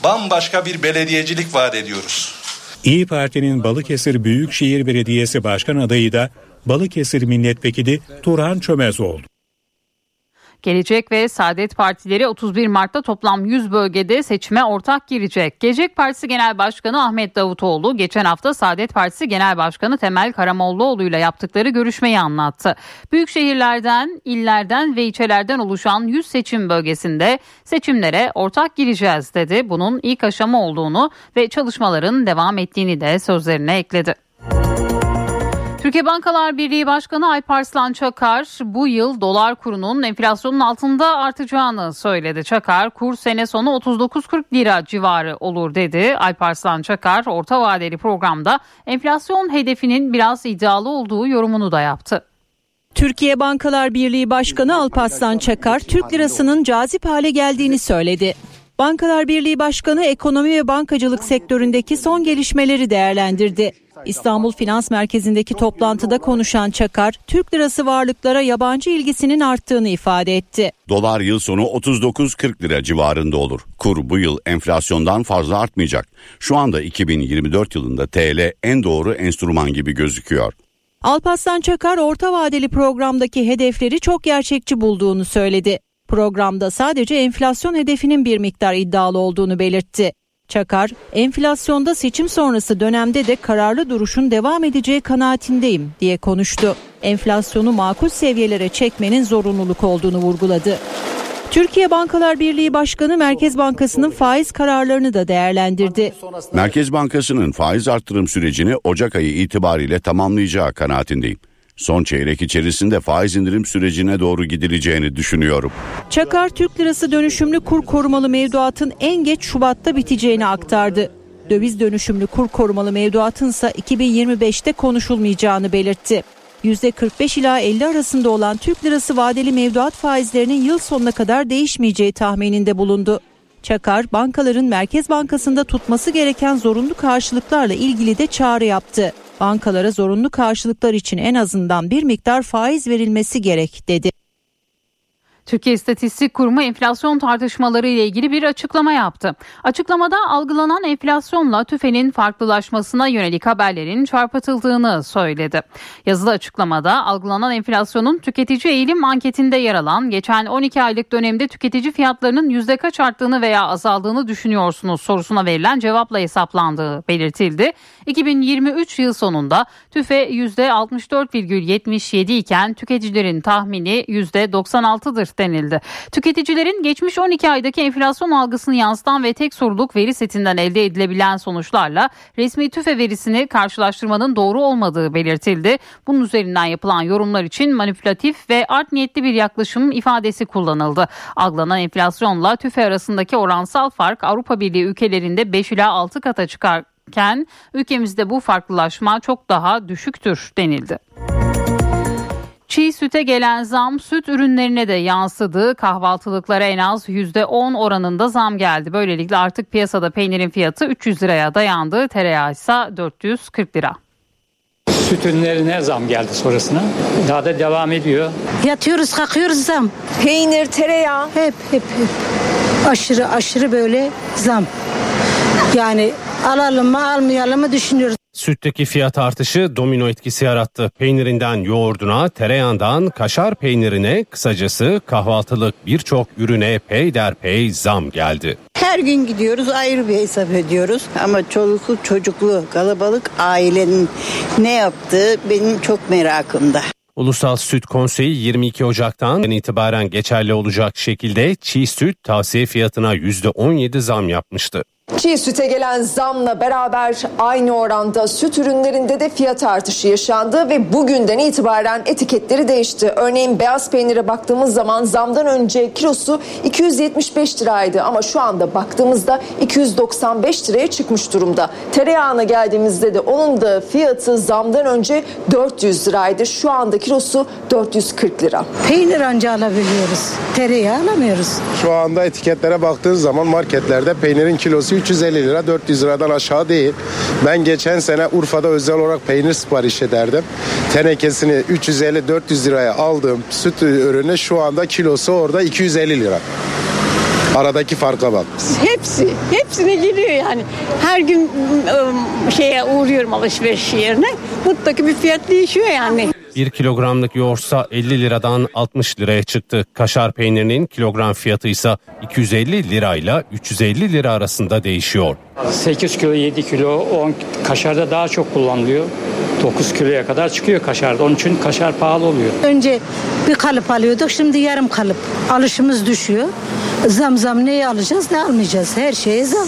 bambaşka bir belediyecilik vaat ediyoruz. İyi Parti'nin Balıkesir Büyükşehir Belediyesi Başkan adayı da Balıkesir Milletvekili Turhan Çömez oldu. Gelecek ve Saadet Partileri 31 Mart'ta toplam 100 bölgede seçime ortak girecek. Gelecek Partisi Genel Başkanı Ahmet Davutoğlu geçen hafta Saadet Partisi Genel Başkanı Temel Karamollaoğlu ile yaptıkları görüşmeyi anlattı. Büyük şehirlerden, illerden ve ilçelerden oluşan 100 seçim bölgesinde seçimlere ortak gireceğiz dedi. Bunun ilk aşama olduğunu ve çalışmaların devam ettiğini de sözlerine ekledi. Türkiye Bankalar Birliği Başkanı Alparslan Çakar bu yıl dolar kurunun enflasyonun altında artacağını söyledi. Çakar kur sene sonu 39-40 lira civarı olur dedi. Alparslan Çakar orta vadeli programda enflasyon hedefinin biraz iddialı olduğu yorumunu da yaptı. Türkiye Bankalar Birliği Başkanı Alparslan Çakar Türk lirasının cazip hale geldiğini söyledi. Bankalar Birliği Başkanı ekonomi ve bankacılık sektöründeki son gelişmeleri değerlendirdi. İstanbul Finans Merkezi'ndeki toplantıda konuşan Çakar, Türk lirası varlıklara yabancı ilgisinin arttığını ifade etti. Dolar yıl sonu 39-40 lira civarında olur. Kur bu yıl enflasyondan fazla artmayacak. Şu anda 2024 yılında TL en doğru enstrüman gibi gözüküyor. Alparslan Çakar orta vadeli programdaki hedefleri çok gerçekçi bulduğunu söyledi. Programda sadece enflasyon hedefinin bir miktar iddialı olduğunu belirtti. Çakar, enflasyonda seçim sonrası dönemde de kararlı duruşun devam edeceği kanaatindeyim diye konuştu. Enflasyonu makul seviyelere çekmenin zorunluluk olduğunu vurguladı. Türkiye Bankalar Birliği Başkanı Merkez Bankası'nın faiz kararlarını da değerlendirdi. Merkez Bankası'nın faiz arttırım sürecini Ocak ayı itibariyle tamamlayacağı kanaatindeyim. Son çeyrek içerisinde faiz indirim sürecine doğru gidileceğini düşünüyorum. Çakar Türk Lirası dönüşümlü kur korumalı mevduatın en geç Şubat'ta biteceğini aktardı. Döviz dönüşümlü kur korumalı mevduatın ise 2025'te konuşulmayacağını belirtti. %45 ila 50 arasında olan Türk Lirası vadeli mevduat faizlerinin yıl sonuna kadar değişmeyeceği tahmininde bulundu. Çakar, bankaların Merkez Bankası'nda tutması gereken zorunlu karşılıklarla ilgili de çağrı yaptı. Bankalara zorunlu karşılıklar için en azından bir miktar faiz verilmesi gerek dedi. Türkiye İstatistik Kurumu enflasyon tartışmaları ile ilgili bir açıklama yaptı. Açıklamada algılanan enflasyonla tüfenin farklılaşmasına yönelik haberlerin çarpıtıldığını söyledi. Yazılı açıklamada algılanan enflasyonun tüketici eğilim anketinde yer alan geçen 12 aylık dönemde tüketici fiyatlarının yüzde kaç arttığını veya azaldığını düşünüyorsunuz sorusuna verilen cevapla hesaplandığı belirtildi. 2023 yıl sonunda tüfe yüzde 64,77 iken tüketicilerin tahmini yüzde 96'dır denildi. Tüketicilerin geçmiş 12 aydaki enflasyon algısını yansıtan ve tek soruluk veri setinden elde edilebilen sonuçlarla resmi tüfe verisini karşılaştırmanın doğru olmadığı belirtildi. Bunun üzerinden yapılan yorumlar için manipülatif ve art niyetli bir yaklaşım ifadesi kullanıldı. Algılanan enflasyonla tüfe arasındaki oransal fark Avrupa Birliği ülkelerinde 5 ila 6 kata çıkarken ülkemizde bu farklılaşma çok daha düşüktür denildi. Çiğ süte gelen zam süt ürünlerine de yansıdı. Kahvaltılıklara en az %10 oranında zam geldi. Böylelikle artık piyasada peynirin fiyatı 300 liraya dayandı. Tereyağı ise 440 lira. Süt ürünlerine zam geldi sonrasına. Daha da devam ediyor. Yatıyoruz kalkıyoruz zam. Peynir, tereyağı. Hep hep hep. Aşırı aşırı böyle zam. Yani Alalım mı almayalım mı düşünüyoruz. Sütteki fiyat artışı domino etkisi yarattı. Peynirinden yoğurduna, tereyağından kaşar peynirine, kısacası kahvaltılık birçok ürüne peyderpey zam geldi. Her gün gidiyoruz ayrı bir hesap ediyoruz ama çoluklu çocuklu kalabalık ailenin ne yaptığı benim çok merakımda. Ulusal Süt Konseyi 22 Ocak'tan itibaren geçerli olacak şekilde çiğ süt tavsiye fiyatına %17 zam yapmıştı. Çiğ süte gelen zamla beraber aynı oranda süt ürünlerinde de fiyat artışı yaşandı ve bugünden itibaren etiketleri değişti. Örneğin beyaz peynire baktığımız zaman zamdan önce kilosu 275 liraydı ama şu anda baktığımızda 295 liraya çıkmış durumda. Tereyağına geldiğimizde de onun da fiyatı zamdan önce 400 liraydı. Şu anda kilosu 440 lira. Peynir anca alabiliyoruz. Tereyağı alamıyoruz. Şu anda etiketlere baktığın zaman marketlerde peynirin kilosu 350 lira 400 liradan aşağı değil. Ben geçen sene Urfa'da özel olarak peynir sipariş ederdim. Tenekesini 350-400 liraya aldığım süt ürünü şu anda kilosu orada 250 lira. Aradaki farka bak. Hepsi, hepsine geliyor yani. Her gün ım, şeye uğruyorum alışveriş yerine. Mutlaka bir fiyat değişiyor yani. 1 kilogramlık yoğurtsa 50 liradan 60 liraya çıktı. Kaşar peynirinin kilogram fiyatı ise 250 lirayla 350 lira arasında değişiyor. 8 kilo 7 kilo 10 kaşarda daha çok kullanılıyor. 9 kiloya kadar çıkıyor kaşarda. Onun için kaşar pahalı oluyor. Önce bir kalıp alıyorduk şimdi yarım kalıp. Alışımız düşüyor. Zam zam neyi alacağız ne almayacağız her şeye zam.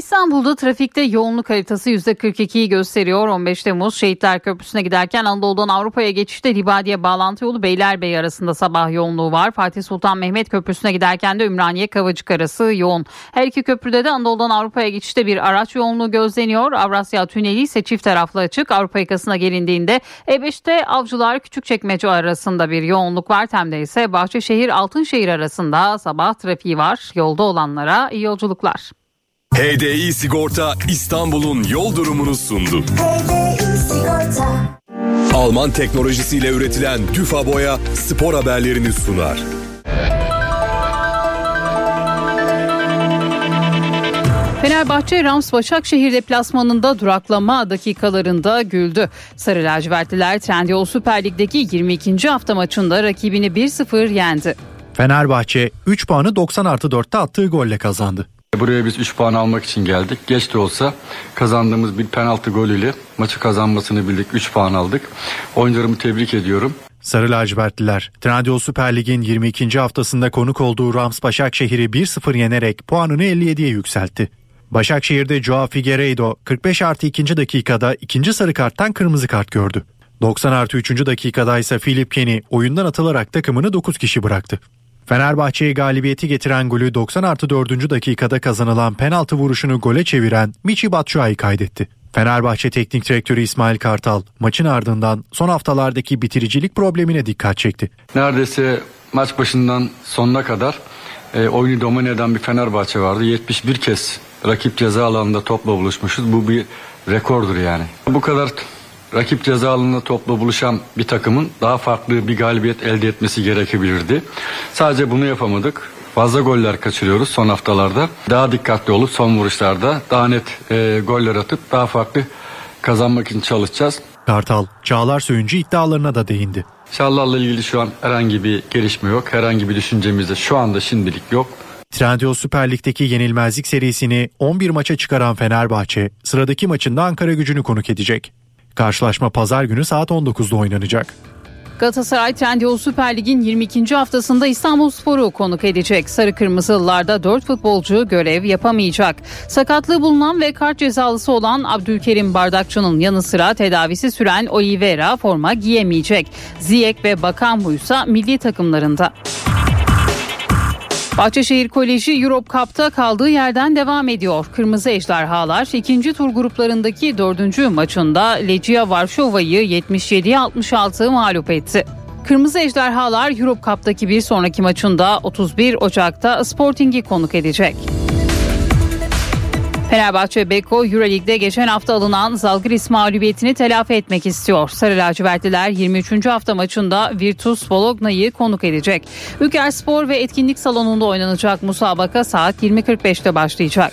İstanbul'da trafikte yoğunluk haritası %42'yi gösteriyor. 15 Temmuz Şehitler Köprüsü'ne giderken Anadolu'dan Avrupa'ya geçişte Libadiye bağlantı yolu Beylerbeyi arasında sabah yoğunluğu var. Fatih Sultan Mehmet Köprüsü'ne giderken de Ümraniye Kavacık arası yoğun. Her iki köprüde de Anadolu'dan Avrupa'ya geçişte bir araç yoğunluğu gözleniyor. Avrasya Tüneli ise çift taraflı açık. Avrupa yakasına gelindiğinde E5'te Avcılar Küçükçekmece arasında bir yoğunluk var. Tem'de ise Bahçeşehir Altınşehir arasında sabah trafiği var. Yolda olanlara iyi yolculuklar. HDI Sigorta İstanbul'un yol durumunu sundu. Alman teknolojisiyle üretilen Düfa Boya spor haberlerini sunar. Fenerbahçe Rams Başakşehir deplasmanında duraklama dakikalarında güldü. Sarı lacivertliler Trendyol Süper Lig'deki 22. hafta maçında rakibini 1-0 yendi. Fenerbahçe 3 puanı 90 artı 4'te attığı golle kazandı. Buraya biz 3 puan almak için geldik. Geç de olsa kazandığımız bir penaltı golüyle maçı kazanmasını bildik. 3 puan aldık. Oyuncularımı tebrik ediyorum. Sarı lacivertliler Trendyol Süper Lig'in 22. haftasında konuk olduğu Rams Başakşehir'i 1-0 yenerek puanını 57'ye yükseltti. Başakşehir'de Joao Figueiredo 45 artı 2. dakikada ikinci sarı karttan kırmızı kart gördü. 90 artı 3. dakikada ise Philip Kenny oyundan atılarak takımını 9 kişi bıraktı. Fenerbahçe'ye galibiyeti getiren golü 90 artı 4. dakikada kazanılan penaltı vuruşunu gole çeviren Michi Batshuayi kaydetti. Fenerbahçe Teknik Direktörü İsmail Kartal maçın ardından son haftalardaki bitiricilik problemine dikkat çekti. Neredeyse maç başından sonuna kadar e, oyunu domine eden bir Fenerbahçe vardı. 71 kez rakip ceza alanında topla buluşmuşuz. Bu bir rekordur yani. Bu kadar rakip ceza alanında topla buluşan bir takımın daha farklı bir galibiyet elde etmesi gerekebilirdi. Sadece bunu yapamadık. Fazla goller kaçırıyoruz son haftalarda. Daha dikkatli olup son vuruşlarda daha net e, goller atıp daha farklı kazanmak için çalışacağız. Kartal, Çağlar Söyüncü iddialarına da değindi. Çağlar'la ilgili şu an herhangi bir gelişme yok. Herhangi bir düşüncemiz de şu anda şimdilik yok. Trendyol Süper Lig'deki yenilmezlik serisini 11 maça çıkaran Fenerbahçe sıradaki maçında Ankara gücünü konuk edecek. Karşılaşma pazar günü saat 19'da oynanacak. Galatasaray Trendyol Süper Lig'in 22. haftasında İstanbulspor'u konuk edecek. Sarı Kırmızılılarda 4 futbolcu görev yapamayacak. Sakatlığı bulunan ve kart cezalısı olan Abdülkerim Bardakçı'nın yanı sıra tedavisi süren Oliveira forma giyemeyecek. Ziyek ve Bakambu ise milli takımlarında. Bahçeşehir Koleji Europe Cup'ta kaldığı yerden devam ediyor. Kırmızı Ejderhalar ikinci tur gruplarındaki dördüncü maçında Legia Varşova'yı 77'ye 66 mağlup etti. Kırmızı Ejderhalar Europe Cup'taki bir sonraki maçında 31 Ocak'ta Sporting'i konuk edecek. Fenerbahçe Beko Euroleague'de geçen hafta alınan Zalgiris mağlubiyetini telafi etmek istiyor. Sarı lacivertliler 23. hafta maçında Virtus Bologna'yı konuk edecek. Ülker Spor ve Etkinlik Salonu'nda oynanacak musabaka saat 20.45'te başlayacak.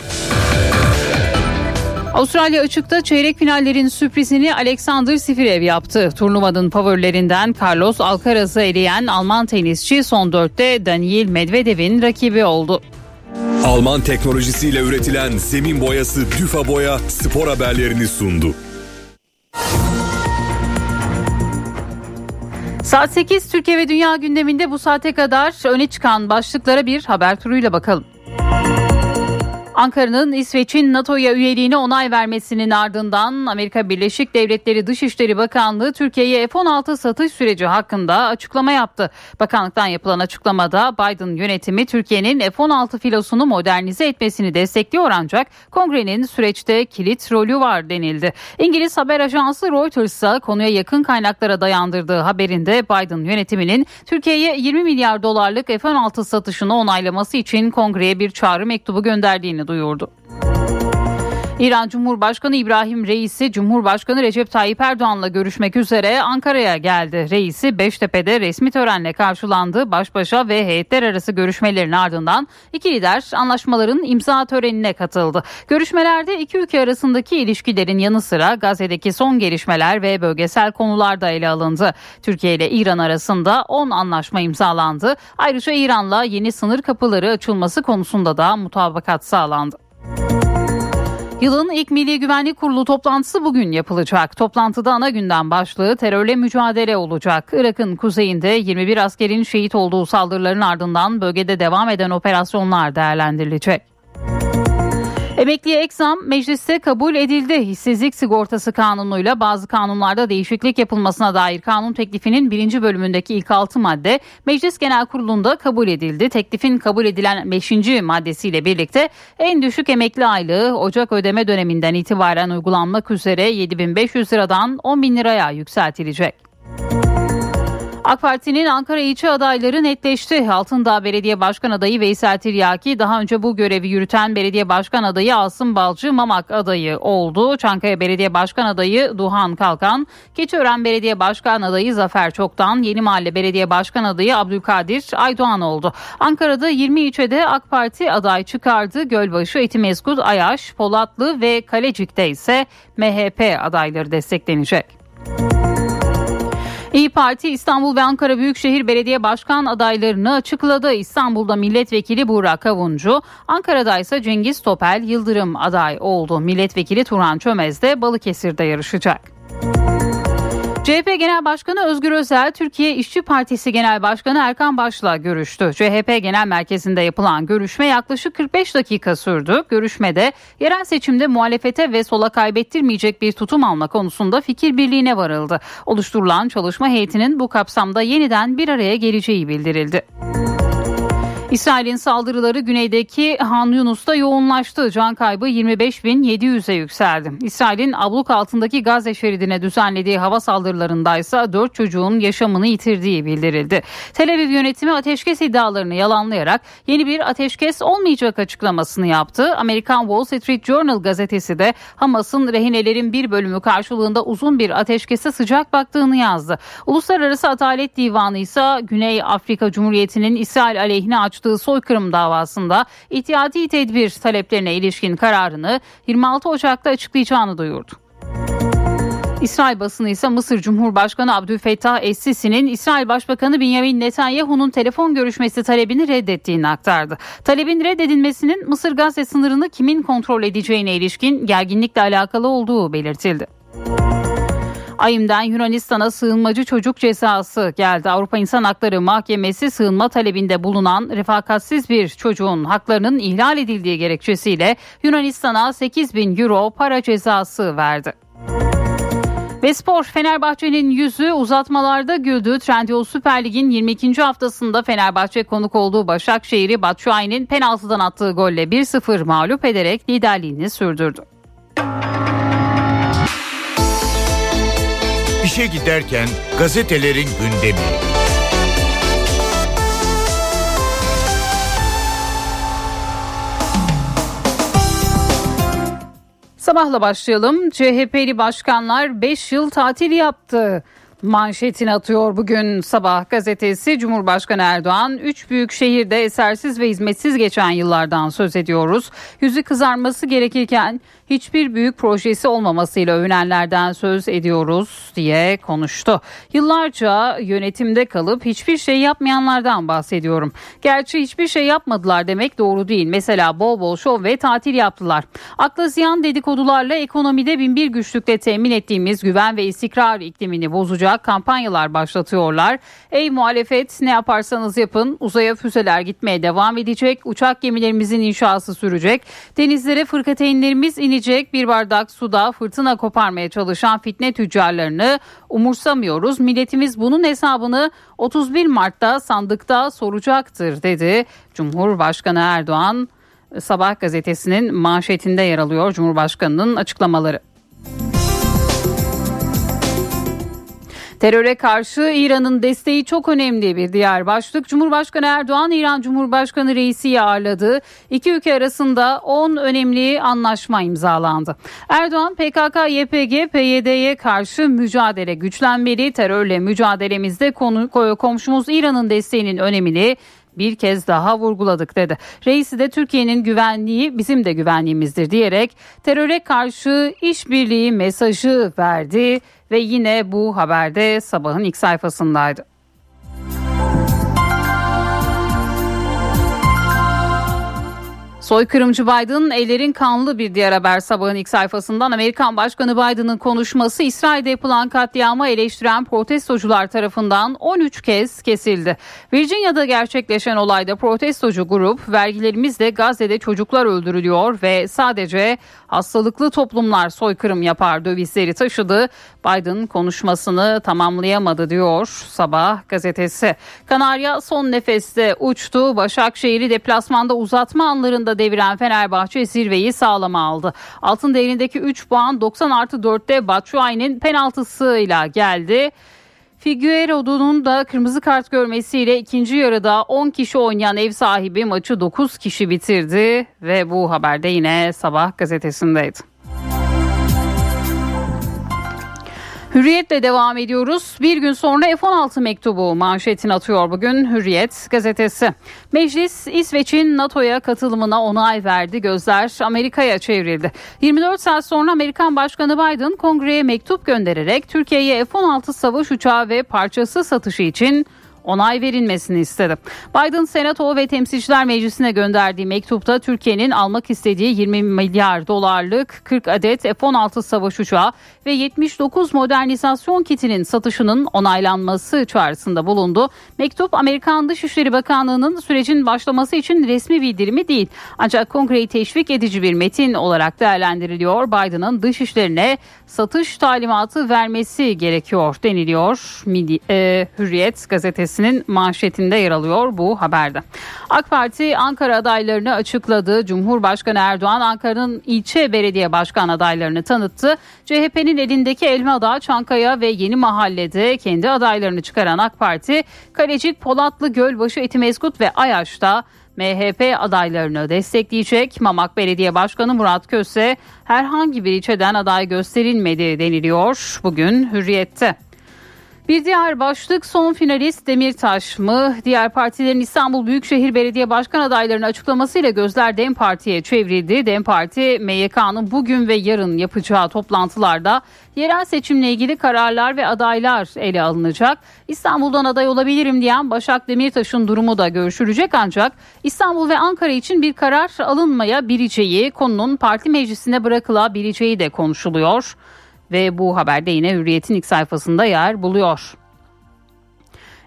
Avustralya açıkta çeyrek finallerin sürprizini Alexander Sifirev yaptı. Turnuvanın favorilerinden Carlos Alcaraz'ı eleyen Alman tenisçi son dörtte Daniil Medvedev'in rakibi oldu. Alman teknolojisiyle üretilen zemin boyası Düfa Boya spor haberlerini sundu. Saat 8 Türkiye ve Dünya gündeminde bu saate kadar öne çıkan başlıklara bir haber turuyla bakalım. Ankara'nın İsveç'in NATO'ya üyeliğine onay vermesinin ardından Amerika Birleşik Devletleri Dışişleri Bakanlığı Türkiye'ye F-16 satış süreci hakkında açıklama yaptı. Bakanlıktan yapılan açıklamada Biden yönetimi Türkiye'nin F-16 filosunu modernize etmesini destekliyor ancak kongrenin süreçte kilit rolü var denildi. İngiliz haber ajansı Reuters ise konuya yakın kaynaklara dayandırdığı haberinde Biden yönetiminin Türkiye'ye 20 milyar dolarlık F-16 satışını onaylaması için kongreye bir çağrı mektubu gönderdiğini duyurdu. İran Cumhurbaşkanı İbrahim Reisi Cumhurbaşkanı Recep Tayyip Erdoğan'la görüşmek üzere Ankara'ya geldi. Reisi Beştepe'de resmi törenle karşılandı. Baş başa ve heyetler arası görüşmelerin ardından iki lider anlaşmaların imza törenine katıldı. Görüşmelerde iki ülke arasındaki ilişkilerin yanı sıra Gazze'deki son gelişmeler ve bölgesel konular da ele alındı. Türkiye ile İran arasında 10 anlaşma imzalandı. Ayrıca İran'la yeni sınır kapıları açılması konusunda da mutabakat sağlandı. Yılın ilk Milli Güvenlik Kurulu toplantısı bugün yapılacak. Toplantıda ana gündem başlığı terörle mücadele olacak. Irak'ın kuzeyinde 21 askerin şehit olduğu saldırıların ardından bölgede devam eden operasyonlar değerlendirilecek. Emekliye ek zam mecliste kabul edildi. Hissizlik sigortası kanunuyla bazı kanunlarda değişiklik yapılmasına dair kanun teklifinin birinci bölümündeki ilk altı madde Meclis Genel Kurulu'nda kabul edildi. Teklifin kabul edilen beşinci maddesiyle birlikte en düşük emekli aylığı Ocak ödeme döneminden itibaren uygulanmak üzere 7500 liradan 10 bin liraya yükseltilecek. AK Parti'nin Ankara ilçe adayları netleşti. Altındağ Belediye Başkan adayı Veysel Tiryaki daha önce bu görevi yürüten Belediye Başkan adayı Asım Balcı Mamak adayı oldu. Çankaya Belediye Başkan adayı Duhan Kalkan, Keçiören Belediye Başkan adayı Zafer Çoktan, Yeni Mahalle Belediye Başkan adayı Abdülkadir Aydoğan oldu. Ankara'da 20 ilçede AK Parti aday çıkardı. Gölbaşı, Etimeskut, Ayaş, Polatlı ve Kalecik'te ise MHP adayları desteklenecek. İyi Parti İstanbul ve Ankara Büyükşehir Belediye Başkan adaylarını açıkladı. İstanbul'da milletvekili Burak Avuncu, Ankara'da ise Cengiz Topel Yıldırım aday oldu. Milletvekili Turan Çömez de Balıkesir'de yarışacak. CHP Genel Başkanı Özgür Özel, Türkiye İşçi Partisi Genel Başkanı Erkan Baş'la görüştü. CHP Genel Merkezi'nde yapılan görüşme yaklaşık 45 dakika sürdü. Görüşmede yerel seçimde muhalefete ve sola kaybettirmeyecek bir tutum alma konusunda fikir birliğine varıldı. Oluşturulan çalışma heyetinin bu kapsamda yeniden bir araya geleceği bildirildi. İsrail'in saldırıları güneydeki Han Yunus'ta yoğunlaştı. Can kaybı 25.700'e yükseldi. İsrail'in abluk altındaki Gazze şeridine düzenlediği hava saldırılarında ise 4 çocuğun yaşamını yitirdiği bildirildi. Tel Aviv yönetimi ateşkes iddialarını yalanlayarak yeni bir ateşkes olmayacak açıklamasını yaptı. Amerikan Wall Street Journal gazetesi de Hamas'ın rehinelerin bir bölümü karşılığında uzun bir ateşkese sıcak baktığını yazdı. Uluslararası Adalet Divanı ise Güney Afrika Cumhuriyeti'nin İsrail aleyhine açtığı açtığı soykırım davasında ihtiyati tedbir taleplerine ilişkin kararını 26 Ocak'ta açıklayacağını duyurdu. İsrail basını ise Mısır Cumhurbaşkanı Abdülfettah Es-Sisi'nin İsrail Başbakanı Benjamin Netanyahu'nun telefon görüşmesi talebini reddettiğini aktardı. Talebin reddedilmesinin Mısır Gazze sınırını kimin kontrol edeceğine ilişkin gerginlikle alakalı olduğu belirtildi. Ayım'dan Yunanistan'a sığınmacı çocuk cezası geldi. Avrupa İnsan Hakları Mahkemesi sığınma talebinde bulunan refakatsiz bir çocuğun haklarının ihlal edildiği gerekçesiyle Yunanistan'a 8 bin euro para cezası verdi. Ve spor Fenerbahçe'nin yüzü uzatmalarda güldü. Trendyol Süper Lig'in 22. haftasında Fenerbahçe konuk olduğu Başakşehir'i Batshuayi'nin penaltıdan attığı golle 1-0 mağlup ederek liderliğini sürdürdü. İşe giderken gazetelerin gündemi. Sabahla başlayalım. CHP'li başkanlar 5 yıl tatil yaptı. Manşetini atıyor bugün sabah gazetesi Cumhurbaşkanı Erdoğan 3 büyük şehirde esersiz ve hizmetsiz geçen yıllardan söz ediyoruz. Yüzü kızarması gerekirken hiçbir büyük projesi olmamasıyla övünenlerden söz ediyoruz diye konuştu. Yıllarca yönetimde kalıp hiçbir şey yapmayanlardan bahsediyorum. Gerçi hiçbir şey yapmadılar demek doğru değil. Mesela bol bol şov ve tatil yaptılar. Akla ziyan dedikodularla ekonomide binbir güçlükle temin ettiğimiz güven ve istikrar iklimini bozacak kampanyalar başlatıyorlar. Ey muhalefet ne yaparsanız yapın uzaya füzeler gitmeye devam edecek. Uçak gemilerimizin inşası sürecek. Denizlere fırkateynlerimiz inecek bir bardak suda fırtına koparmaya çalışan fitne tüccarlarını umursamıyoruz. Milletimiz bunun hesabını 31 Mart'ta sandıkta soracaktır dedi. Cumhurbaşkanı Erdoğan Sabah gazetesinin manşetinde yer alıyor Cumhurbaşkanının açıklamaları. Teröre karşı İran'ın desteği çok önemli bir diğer başlık. Cumhurbaşkanı Erdoğan İran Cumhurbaşkanı Reisi'yi ağırladı. İki ülke arasında 10 önemli anlaşma imzalandı. Erdoğan PKK, YPG, PYD'ye karşı mücadele güçlenmeli. Terörle mücadelemizde konu, komşumuz İran'ın desteğinin önemini bir kez daha vurguladık dedi. Reisi de Türkiye'nin güvenliği bizim de güvenliğimizdir diyerek teröre karşı işbirliği mesajı verdi ve yine bu haberde sabahın ilk sayfasındaydı. Soykırımcı Biden ellerin kanlı bir diğer haber sabahın ilk sayfasından Amerikan Başkanı Biden'ın konuşması İsrail'de yapılan katliamı eleştiren protestocular tarafından 13 kez kesildi. Virginia'da gerçekleşen olayda protestocu grup vergilerimizle Gazze'de çocuklar öldürülüyor ve sadece hastalıklı toplumlar soykırım yapar dövizleri taşıdı. Biden konuşmasını tamamlayamadı diyor Sabah gazetesi. Kanarya son nefeste uçtu. Başakşehir'i deplasmanda uzatma anlarında deviren Fenerbahçe zirveyi sağlama aldı. Altın değerindeki 3 puan 90 artı 4'te Batshuayi'nin penaltısıyla geldi. Figueiredo'nun da kırmızı kart görmesiyle ikinci yarıda 10 kişi oynayan ev sahibi maçı 9 kişi bitirdi ve bu haberde yine sabah gazetesindeydi. Hürriyetle devam ediyoruz. Bir gün sonra F-16 mektubu manşetini atıyor bugün Hürriyet gazetesi. Meclis İsveç'in NATO'ya katılımına onay verdi. Gözler Amerika'ya çevrildi. 24 saat sonra Amerikan Başkanı Biden kongreye mektup göndererek Türkiye'ye F-16 savaş uçağı ve parçası satışı için onay verilmesini istedi. Biden Senato ve Temsilciler Meclisi'ne gönderdiği mektupta Türkiye'nin almak istediği 20 milyar dolarlık 40 adet F-16 savaş uçağı ve 79 modernizasyon kitinin satışının onaylanması çağrısında bulundu. Mektup Amerikan Dışişleri Bakanlığı'nın sürecin başlaması için resmi bildirimi değil. Ancak kongreyi teşvik edici bir metin olarak değerlendiriliyor. Biden'ın dışişlerine satış talimatı vermesi gerekiyor deniliyor. Midi, e, Hürriyet gazetesinin manşetinde yer alıyor bu haberde. AK Parti Ankara adaylarını açıkladı. Cumhurbaşkanı Erdoğan Ankara'nın ilçe belediye başkan adaylarını tanıttı. CHP'nin elindeki Elmadağ, Çankaya ve Yeni Mahalle'de kendi adaylarını çıkaran AK Parti, Kalecik, Polatlı, Gölbaşı, Etimeskut ve Ayaş'ta MHP adaylarını destekleyecek. Mamak Belediye Başkanı Murat Köse herhangi bir ilçeden aday gösterilmedi deniliyor bugün Hürriyet'te. Bir diğer başlık son finalist Demirtaş mı? Diğer partilerin İstanbul Büyükşehir Belediye Başkan adaylarının açıklamasıyla gözler DEM Parti'ye çevrildi. DEM Parti MYK'nın bugün ve yarın yapacağı toplantılarda yerel seçimle ilgili kararlar ve adaylar ele alınacak. İstanbul'dan aday olabilirim diyen Başak Demirtaş'ın durumu da görüşülecek ancak İstanbul ve Ankara için bir karar alınmayabileceği konunun parti meclisine bırakılabileceği de konuşuluyor ve bu haberde yine Hürriyet'in ilk sayfasında yer buluyor.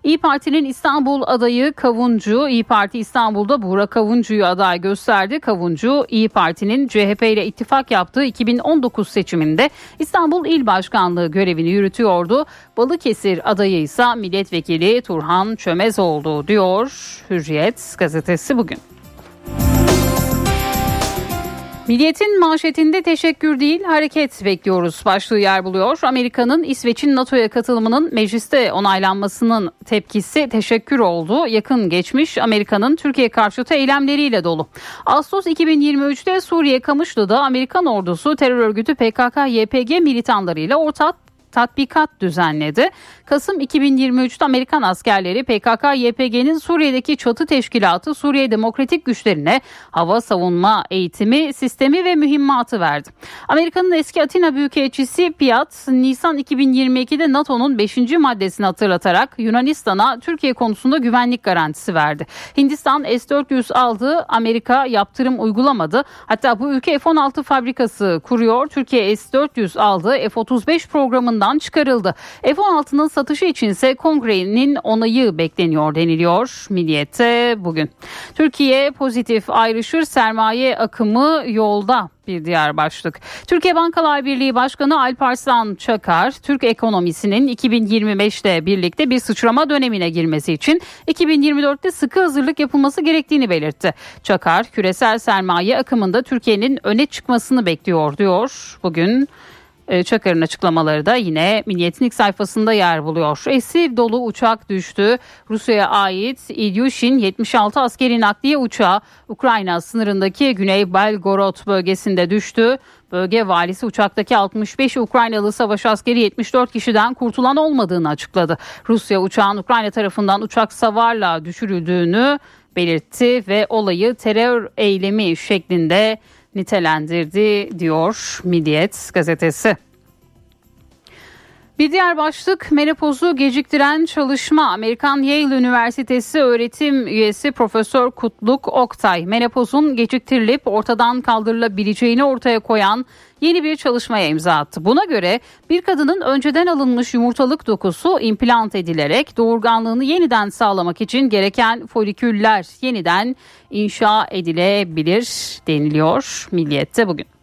İyi Parti'nin İstanbul adayı Kavuncu, İyi Parti İstanbul'da Burak Kavuncu'yu aday gösterdi. Kavuncu, İyi Parti'nin CHP ile ittifak yaptığı 2019 seçiminde İstanbul İl Başkanlığı görevini yürütüyordu. Balıkesir adayı ise milletvekili Turhan Çömez oldu diyor Hürriyet gazetesi bugün. Milliyetin manşetinde teşekkür değil hareket bekliyoruz başlığı yer buluyor. Amerika'nın İsveç'in NATO'ya katılımının mecliste onaylanmasının tepkisi teşekkür oldu. Yakın geçmiş Amerika'nın Türkiye karşıtı eylemleriyle dolu. Ağustos 2023'te Suriye Kamışlı'da Amerikan ordusu terör örgütü PKK-YPG militanlarıyla ortak tatbikat düzenledi. Kasım 2023'te Amerikan askerleri PKK-YPG'nin Suriye'deki çatı teşkilatı Suriye Demokratik Güçlerine hava savunma eğitimi sistemi ve mühimmatı verdi. Amerika'nın eski Atina Büyükelçisi Piat, Nisan 2022'de NATO'nun 5. maddesini hatırlatarak Yunanistan'a Türkiye konusunda güvenlik garantisi verdi. Hindistan S-400 aldı, Amerika yaptırım uygulamadı. Hatta bu ülke F-16 fabrikası kuruyor. Türkiye S-400 aldı, F-35 programından çıkarıldı. F-16'nın satışı içinse kongrenin onayı bekleniyor deniliyor Milliyet'te bugün. Türkiye pozitif ayrışır sermaye akımı yolda bir diğer başlık. Türkiye Bankalar Birliği Başkanı Alparslan Çakar, Türk ekonomisinin 2025'te birlikte bir sıçrama dönemine girmesi için 2024'te sıkı hazırlık yapılması gerektiğini belirtti. Çakar, küresel sermaye akımında Türkiye'nin öne çıkmasını bekliyor diyor. Bugün Çakar'ın açıklamaları da yine Milliyet'in ilk sayfasında yer buluyor. Esir dolu uçak düştü. Rusya'ya ait İlyushin 76 askeri nakliye uçağı Ukrayna sınırındaki Güney Belgorod bölgesinde düştü. Bölge valisi uçaktaki 65 Ukraynalı savaş askeri 74 kişiden kurtulan olmadığını açıkladı. Rusya uçağın Ukrayna tarafından uçak savarla düşürüldüğünü belirtti ve olayı terör eylemi şeklinde nitelendirdi diyor Milliyet gazetesi. Bir diğer başlık menopozu geciktiren çalışma. Amerikan Yale Üniversitesi öğretim üyesi Profesör Kutluk Oktay menopozun geciktirilip ortadan kaldırılabileceğini ortaya koyan yeni bir çalışmaya imza attı. Buna göre bir kadının önceden alınmış yumurtalık dokusu implant edilerek doğurganlığını yeniden sağlamak için gereken foliküller yeniden inşa edilebilir deniliyor Milliyet'te bugün.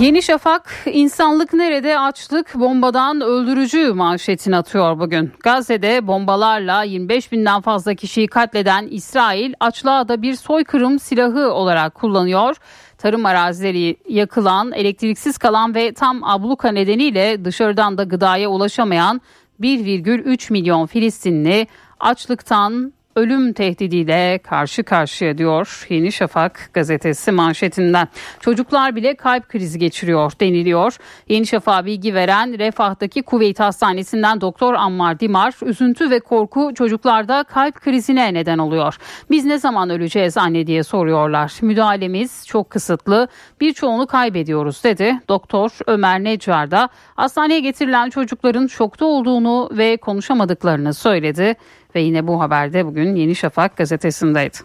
Yeni Şafak insanlık nerede açlık bombadan öldürücü manşetini atıyor bugün. Gazze'de bombalarla 25 binden fazla kişiyi katleden İsrail açlığa da bir soykırım silahı olarak kullanıyor. Tarım arazileri yakılan, elektriksiz kalan ve tam abluka nedeniyle dışarıdan da gıdaya ulaşamayan 1,3 milyon Filistinli açlıktan ölüm tehdidiyle karşı karşıya diyor Yeni Şafak gazetesi manşetinden. Çocuklar bile kalp krizi geçiriyor deniliyor. Yeni Şafak bilgi veren Refah'taki Kuveyt Hastanesi'nden Doktor Ammar Dimar üzüntü ve korku çocuklarda kalp krizine neden oluyor. Biz ne zaman öleceğiz anne diye soruyorlar. Müdahalemiz çok kısıtlı birçoğunu kaybediyoruz dedi. Doktor Ömer Necar da hastaneye getirilen çocukların şokta olduğunu ve konuşamadıklarını söyledi ve yine bu haberde bugün Yeni Şafak gazetesindeydi.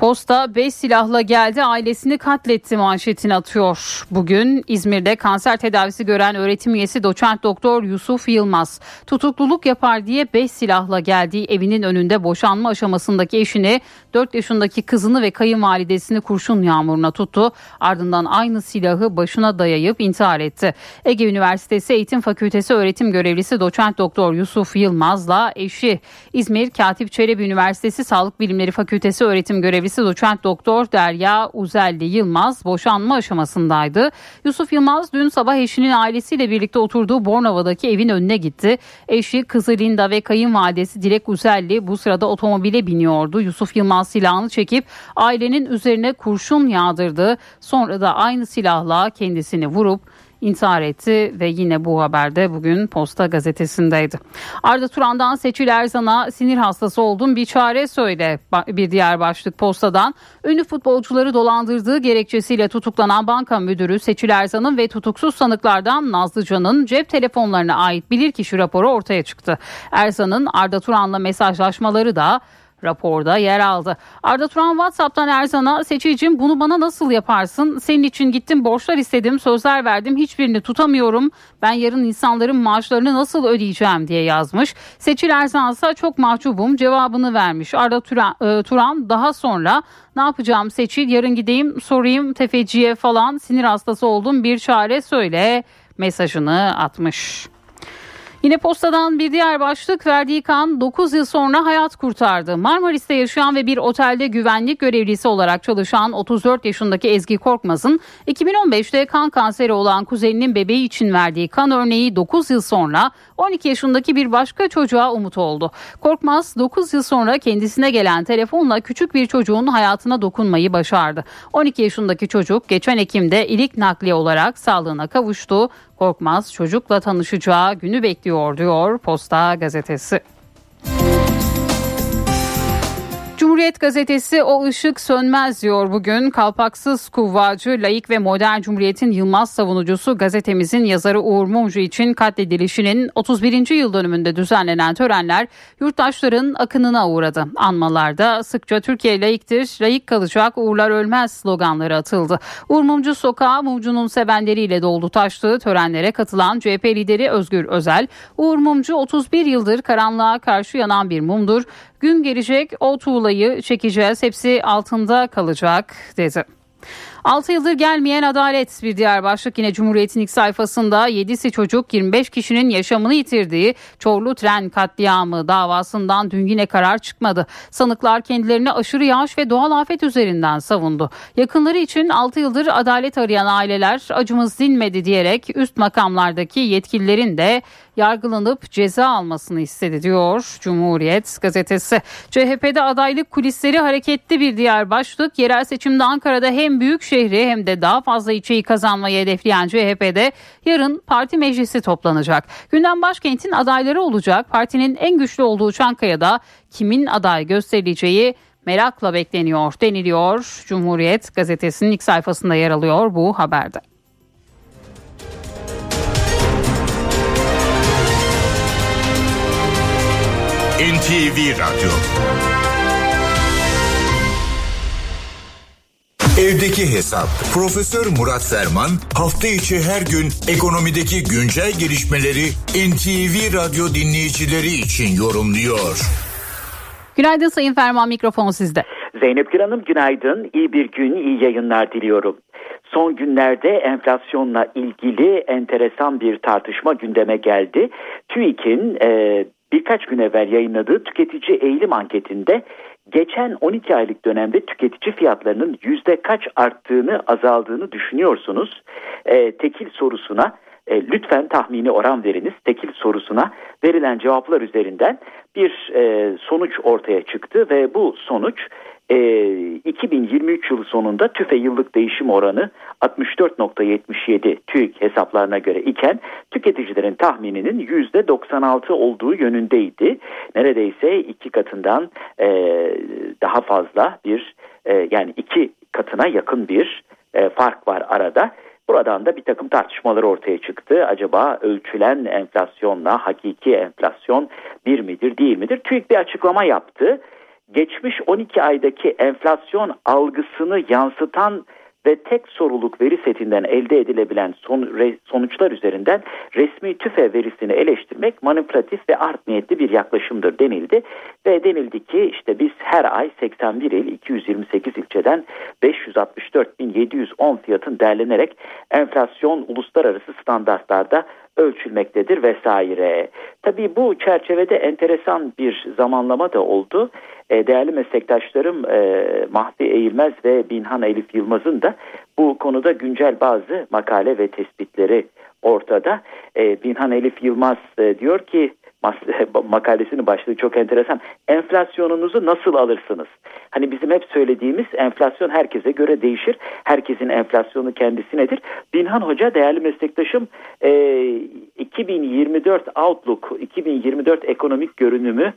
Posta 5 silahla geldi ailesini katletti manşetini atıyor. Bugün İzmir'de kanser tedavisi gören öğretim üyesi doçent doktor Yusuf Yılmaz tutukluluk yapar diye 5 silahla geldiği evinin önünde boşanma aşamasındaki eşini 4 yaşındaki kızını ve kayınvalidesini kurşun yağmuruna tuttu. Ardından aynı silahı başına dayayıp intihar etti. Ege Üniversitesi Eğitim Fakültesi öğretim görevlisi doçent doktor Yusuf Yılmaz'la eşi İzmir Katip Çelebi Üniversitesi Sağlık Bilimleri Fakültesi öğretim görevlisi doçent doktor Derya Uzelli Yılmaz boşanma aşamasındaydı. Yusuf Yılmaz dün sabah eşinin ailesiyle birlikte oturduğu Bornova'daki evin önüne gitti. Eşi kızı Linda ve kayınvalidesi Dilek Uzelli bu sırada otomobile biniyordu. Yusuf Yılmaz silahını çekip ailenin üzerine kurşun yağdırdı. Sonra da aynı silahla kendisini vurup intihar etti ve yine bu haberde bugün Posta gazetesindeydi. Arda Turan'dan Seçil Erzan'a sinir hastası oldum bir çare söyle bir diğer başlık Posta'dan. Ünlü futbolcuları dolandırdığı gerekçesiyle tutuklanan banka müdürü Seçil Erzan'ın ve tutuksuz sanıklardan Nazlıcan'ın cep telefonlarına ait bilirkişi raporu ortaya çıktı. Erzan'ın Arda Turan'la mesajlaşmaları da raporda yer aldı. Arda Turan WhatsApp'tan Erzan'a seçicim bunu bana nasıl yaparsın? Senin için gittim borçlar istedim sözler verdim hiçbirini tutamıyorum. Ben yarın insanların maaşlarını nasıl ödeyeceğim diye yazmış. Seçil Erzan ise çok mahcubum cevabını vermiş. Arda Turan, e, Turan daha sonra ne yapacağım Seçil yarın gideyim sorayım tefeciye falan sinir hastası oldum bir çare söyle mesajını atmış. Yine postadan bir diğer başlık verdiği kan 9 yıl sonra hayat kurtardı. Marmaris'te yaşayan ve bir otelde güvenlik görevlisi olarak çalışan 34 yaşındaki Ezgi Korkmaz'ın 2015'te kan kanseri olan kuzeninin bebeği için verdiği kan örneği 9 yıl sonra 12 yaşındaki bir başka çocuğa umut oldu. Korkmaz 9 yıl sonra kendisine gelen telefonla küçük bir çocuğun hayatına dokunmayı başardı. 12 yaşındaki çocuk geçen Ekim'de ilik nakliye olarak sağlığına kavuştu. Korkmaz çocukla tanışacağı günü bekliyor diyor Posta gazetesi. Cumhuriyet gazetesi o ışık sönmez diyor bugün. Kalpaksız kuvvacı, layık ve modern Cumhuriyet'in Yılmaz savunucusu gazetemizin yazarı Uğur Mumcu için katledilişinin 31. yıl dönümünde düzenlenen törenler yurttaşların akınına uğradı. Anmalarda sıkça Türkiye layıktır, layık kalacak, uğurlar ölmez sloganları atıldı. Uğur Mumcu sokağı Mumcu'nun sevenleriyle doldu taştı. Törenlere katılan CHP lideri Özgür Özel, Uğur Mumcu 31 yıldır karanlığa karşı yanan bir mumdur. Gün gelecek o tuğlayı çekeceğiz hepsi altında kalacak dedi. 6 yıldır gelmeyen adalet bir diğer başlık yine Cumhuriyet'in ilk sayfasında 7'si çocuk 25 kişinin yaşamını yitirdiği Çorlu tren katliamı davasından dün yine karar çıkmadı. Sanıklar kendilerini aşırı yağış ve doğal afet üzerinden savundu. Yakınları için 6 yıldır adalet arayan aileler acımız dinmedi diyerek üst makamlardaki yetkililerin de yargılanıp ceza almasını istedi diyor Cumhuriyet gazetesi. CHP'de adaylık kulisleri hareketli bir diğer başlık. Yerel seçimde Ankara'da hem büyük şehri hem de daha fazla ilçeyi kazanmayı hedefleyen CHP'de yarın parti meclisi toplanacak. Gündem başkentin adayları olacak. Partinin en güçlü olduğu Çankaya'da kimin aday gösterileceği merakla bekleniyor deniliyor. Cumhuriyet gazetesinin ilk sayfasında yer alıyor bu haberde. NTV Radyo Evdeki Hesap Profesör Murat Ferman hafta içi her gün ekonomideki güncel gelişmeleri NTV Radyo dinleyicileri için yorumluyor. Günaydın Sayın Ferman mikrofon sizde. Zeynep Gül Hanım günaydın. İyi bir gün, iyi yayınlar diliyorum. Son günlerde enflasyonla ilgili enteresan bir tartışma gündeme geldi. TÜİK'in e, birkaç gün evvel yayınladığı tüketici eğilim anketinde geçen 12 aylık dönemde tüketici fiyatlarının yüzde kaç arttığını azaldığını düşünüyorsunuz? E, tekil sorusuna e, lütfen tahmini oran veriniz. Tekil sorusuna verilen cevaplar üzerinden bir e, sonuç ortaya çıktı ve bu sonuç 2023 yılı sonunda tüfe yıllık değişim oranı 64.77 TÜİK hesaplarına göre iken tüketicilerin tahmininin %96 olduğu yönündeydi. Neredeyse iki katından e, daha fazla bir e, yani iki katına yakın bir e, fark var arada. Buradan da bir takım tartışmalar ortaya çıktı. Acaba ölçülen enflasyonla hakiki enflasyon bir midir değil midir? TÜİK bir açıklama yaptı geçmiş 12 aydaki enflasyon algısını yansıtan ve tek soruluk veri setinden elde edilebilen son, re, sonuçlar üzerinden resmi tüfe verisini eleştirmek manipülatif ve art niyetli bir yaklaşımdır denildi. Ve denildi ki işte biz her ay 81 il 228 ilçeden 564.710 fiyatın derlenerek enflasyon uluslararası standartlarda ölçülmektedir vesaire. Tabii bu çerçevede enteresan bir zamanlama da oldu. E, değerli meslektaşlarım e, Mahfi Eğilmez ve Binhan Elif Yılmaz'ın da bu konuda güncel bazı makale ve tespitleri ortada. E, Binhan Elif Yılmaz diyor ki makalesinin başlığı çok enteresan. Enflasyonunuzu nasıl alırsınız? Hani bizim hep söylediğimiz enflasyon herkese göre değişir. Herkesin enflasyonu kendisinedir. Binhan Hoca değerli meslektaşım 2024 Outlook 2024 ekonomik görünümü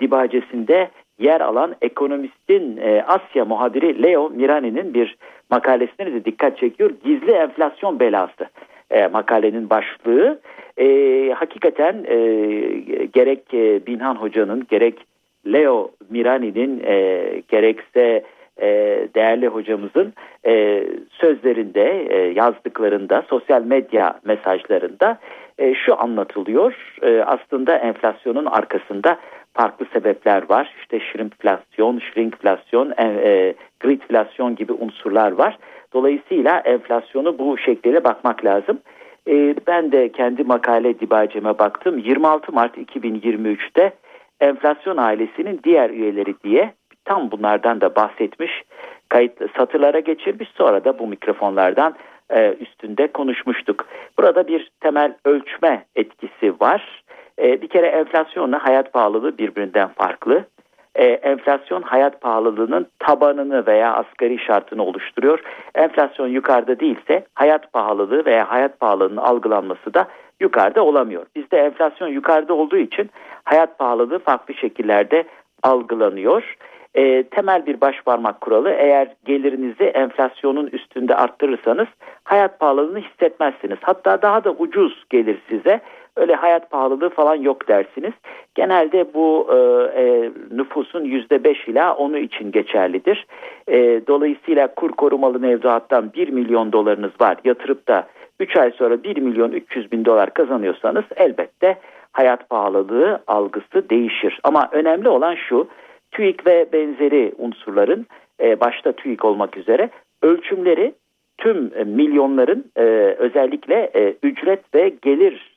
dibacesinde yer alan ekonomistin Asya muhabiri Leo Mirani'nin bir makalesine de dikkat çekiyor. Gizli enflasyon belası e, makalenin başlığı. E, hakikaten e, gerek e, Binhan Hoca'nın gerek Leo Mirani'nin e, gerekse e, değerli hocamızın e, sözlerinde, e, yazdıklarında, sosyal medya mesajlarında e, şu anlatılıyor. E, aslında enflasyonun arkasında farklı sebepler var. İşte shrinkflasyon, shrinkflasyon, e, e, gridflasyon gibi unsurlar var. Dolayısıyla enflasyonu bu şekliyle bakmak lazım. E, ben de kendi makale dibaceme baktım. 26 Mart 2023'te enflasyon ailesinin diğer üyeleri diye tam bunlardan da bahsetmiş. Kayıtlı satırlara geçirmiş sonra da bu mikrofonlardan e, üstünde konuşmuştuk. Burada bir temel ölçme etkisi var. E, bir kere enflasyonla hayat pahalılığı birbirinden farklı. E, enflasyon hayat pahalılığının tabanını veya asgari şartını oluşturuyor. Enflasyon yukarıda değilse hayat pahalılığı veya hayat pahalılığının algılanması da yukarıda olamıyor. Bizde enflasyon yukarıda olduğu için hayat pahalılığı farklı şekillerde algılanıyor. E, temel bir başparmak kuralı eğer gelirinizi enflasyonun üstünde arttırırsanız hayat pahalılığını hissetmezsiniz. Hatta daha da ucuz gelir size öyle hayat pahalılığı falan yok dersiniz. Genelde bu e, e, nüfusun yüzde beş ila onu için geçerlidir. E, dolayısıyla kur korumalı mevduattan 1 milyon dolarınız var yatırıp da 3 ay sonra 1 milyon 300 bin dolar kazanıyorsanız elbette hayat pahalılığı algısı değişir. Ama önemli olan şu TÜİK ve benzeri unsurların e, başta TÜİK olmak üzere ölçümleri tüm e, milyonların e, özellikle e, ücret ve gelir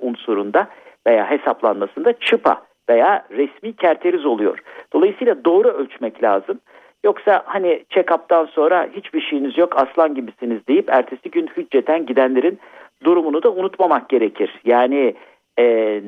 unsurunda veya hesaplanmasında çıpa veya resmi kerteriz oluyor. Dolayısıyla doğru ölçmek lazım. Yoksa hani check-up'tan sonra hiçbir şeyiniz yok aslan gibisiniz deyip ertesi gün hücceten gidenlerin durumunu da unutmamak gerekir. Yani e,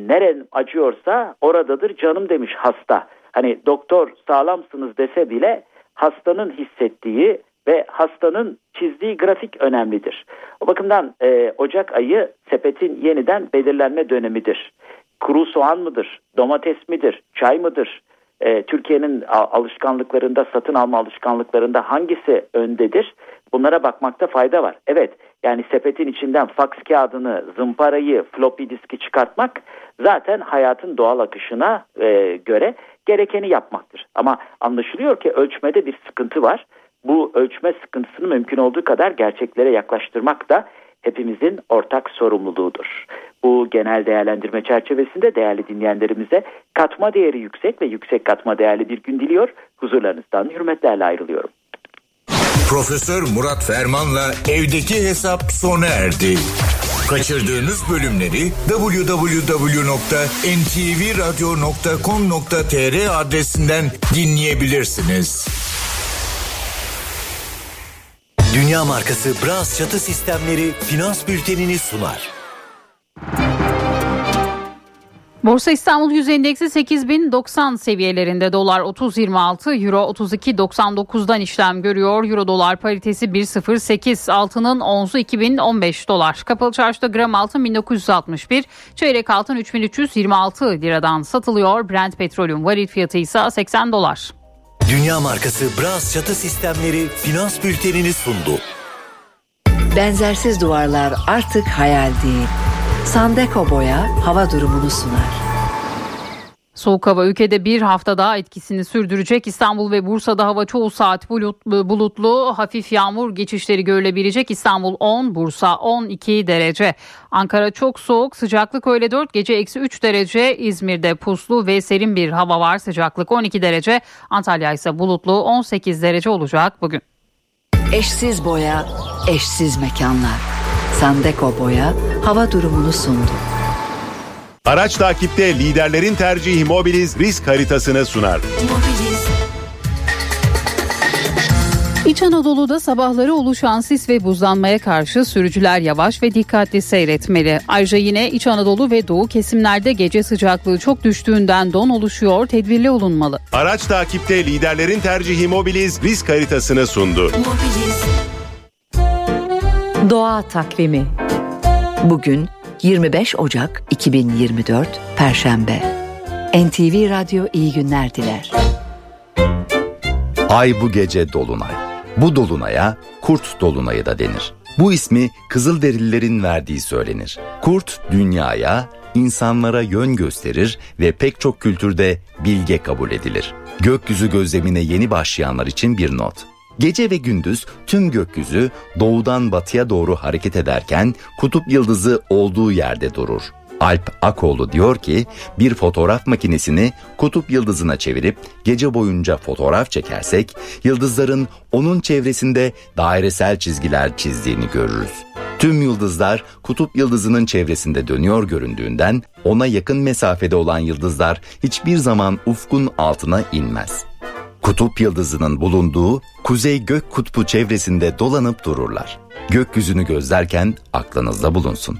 neren acıyorsa oradadır canım demiş hasta. Hani doktor sağlamsınız dese bile hastanın hissettiği ve hastanın çizdiği grafik önemlidir. O bakımdan e, Ocak ayı sepetin yeniden belirlenme dönemidir. Kuru soğan mıdır, domates midir, çay mıdır? E, Türkiye'nin alışkanlıklarında, satın alma alışkanlıklarında hangisi öndedir? Bunlara bakmakta fayda var. Evet, yani sepetin içinden faks kağıdını, zımparayı, floppy diski çıkartmak zaten hayatın doğal akışına e, göre gerekeni yapmaktır. Ama anlaşılıyor ki ölçmede bir sıkıntı var bu ölçme sıkıntısını mümkün olduğu kadar gerçeklere yaklaştırmak da hepimizin ortak sorumluluğudur. Bu genel değerlendirme çerçevesinde değerli dinleyenlerimize katma değeri yüksek ve yüksek katma değerli bir gün diliyor. Huzurlarınızdan hürmetlerle ayrılıyorum. Profesör Murat Ferman'la evdeki hesap sona erdi. Kaçırdığınız bölümleri www.ntvradio.com.tr adresinden dinleyebilirsiniz. Dünya markası Bras çatı sistemleri finans bültenini sunar. Borsa İstanbul Yüz Endeksi 8090 seviyelerinde dolar 30.26 euro 32.99'dan işlem görüyor. Euro dolar paritesi 1.08 altının onzu 2015 dolar. Kapalı çarşıda gram altın 1961 çeyrek altın 3326 liradan satılıyor. Brent petrolün varil fiyatı ise 80 dolar. Dünya markası Bras çatı sistemleri finans bültenini sundu. Benzersiz duvarlar artık hayal değil. Sandeko Boya hava durumunu sunar. Soğuk hava ülkede bir hafta daha etkisini sürdürecek. İstanbul ve Bursa'da hava çoğu saat bulutlu, hafif yağmur geçişleri görülebilecek. İstanbul 10, Bursa 12 derece. Ankara çok soğuk, sıcaklık öyle 4, gece eksi 3 derece. İzmir'de puslu ve serin bir hava var, sıcaklık 12 derece. Antalya ise bulutlu 18 derece olacak bugün. Eşsiz boya, eşsiz mekanlar. Sandeko Boya hava durumunu sundu. Araç takipte liderlerin tercihi Mobiliz risk haritasını sunar. İç Anadolu'da sabahları oluşan sis ve buzlanmaya karşı sürücüler yavaş ve dikkatli seyretmeli. Ayrıca yine İç Anadolu ve Doğu kesimlerde gece sıcaklığı çok düştüğünden don oluşuyor, tedbirli olunmalı. Araç takipte liderlerin tercihi Mobiliz risk haritasını sundu. Mobiliz. Doğa takvimi Bugün 25 Ocak 2024 Perşembe NTV Radyo iyi günler diler. Ay bu gece dolunay. Bu dolunaya kurt dolunayı da denir. Bu ismi Kızılderililerin verdiği söylenir. Kurt dünyaya, insanlara yön gösterir ve pek çok kültürde bilge kabul edilir. Gökyüzü gözlemine yeni başlayanlar için bir not. Gece ve gündüz tüm gökyüzü doğudan batıya doğru hareket ederken kutup yıldızı olduğu yerde durur. Alp Akoğlu diyor ki bir fotoğraf makinesini kutup yıldızına çevirip gece boyunca fotoğraf çekersek yıldızların onun çevresinde dairesel çizgiler çizdiğini görürüz. Tüm yıldızlar kutup yıldızının çevresinde dönüyor göründüğünden ona yakın mesafede olan yıldızlar hiçbir zaman ufkun altına inmez. Kutup yıldızının bulunduğu kuzey gök kutbu çevresinde dolanıp dururlar. Gökyüzünü gözlerken aklınızda bulunsun.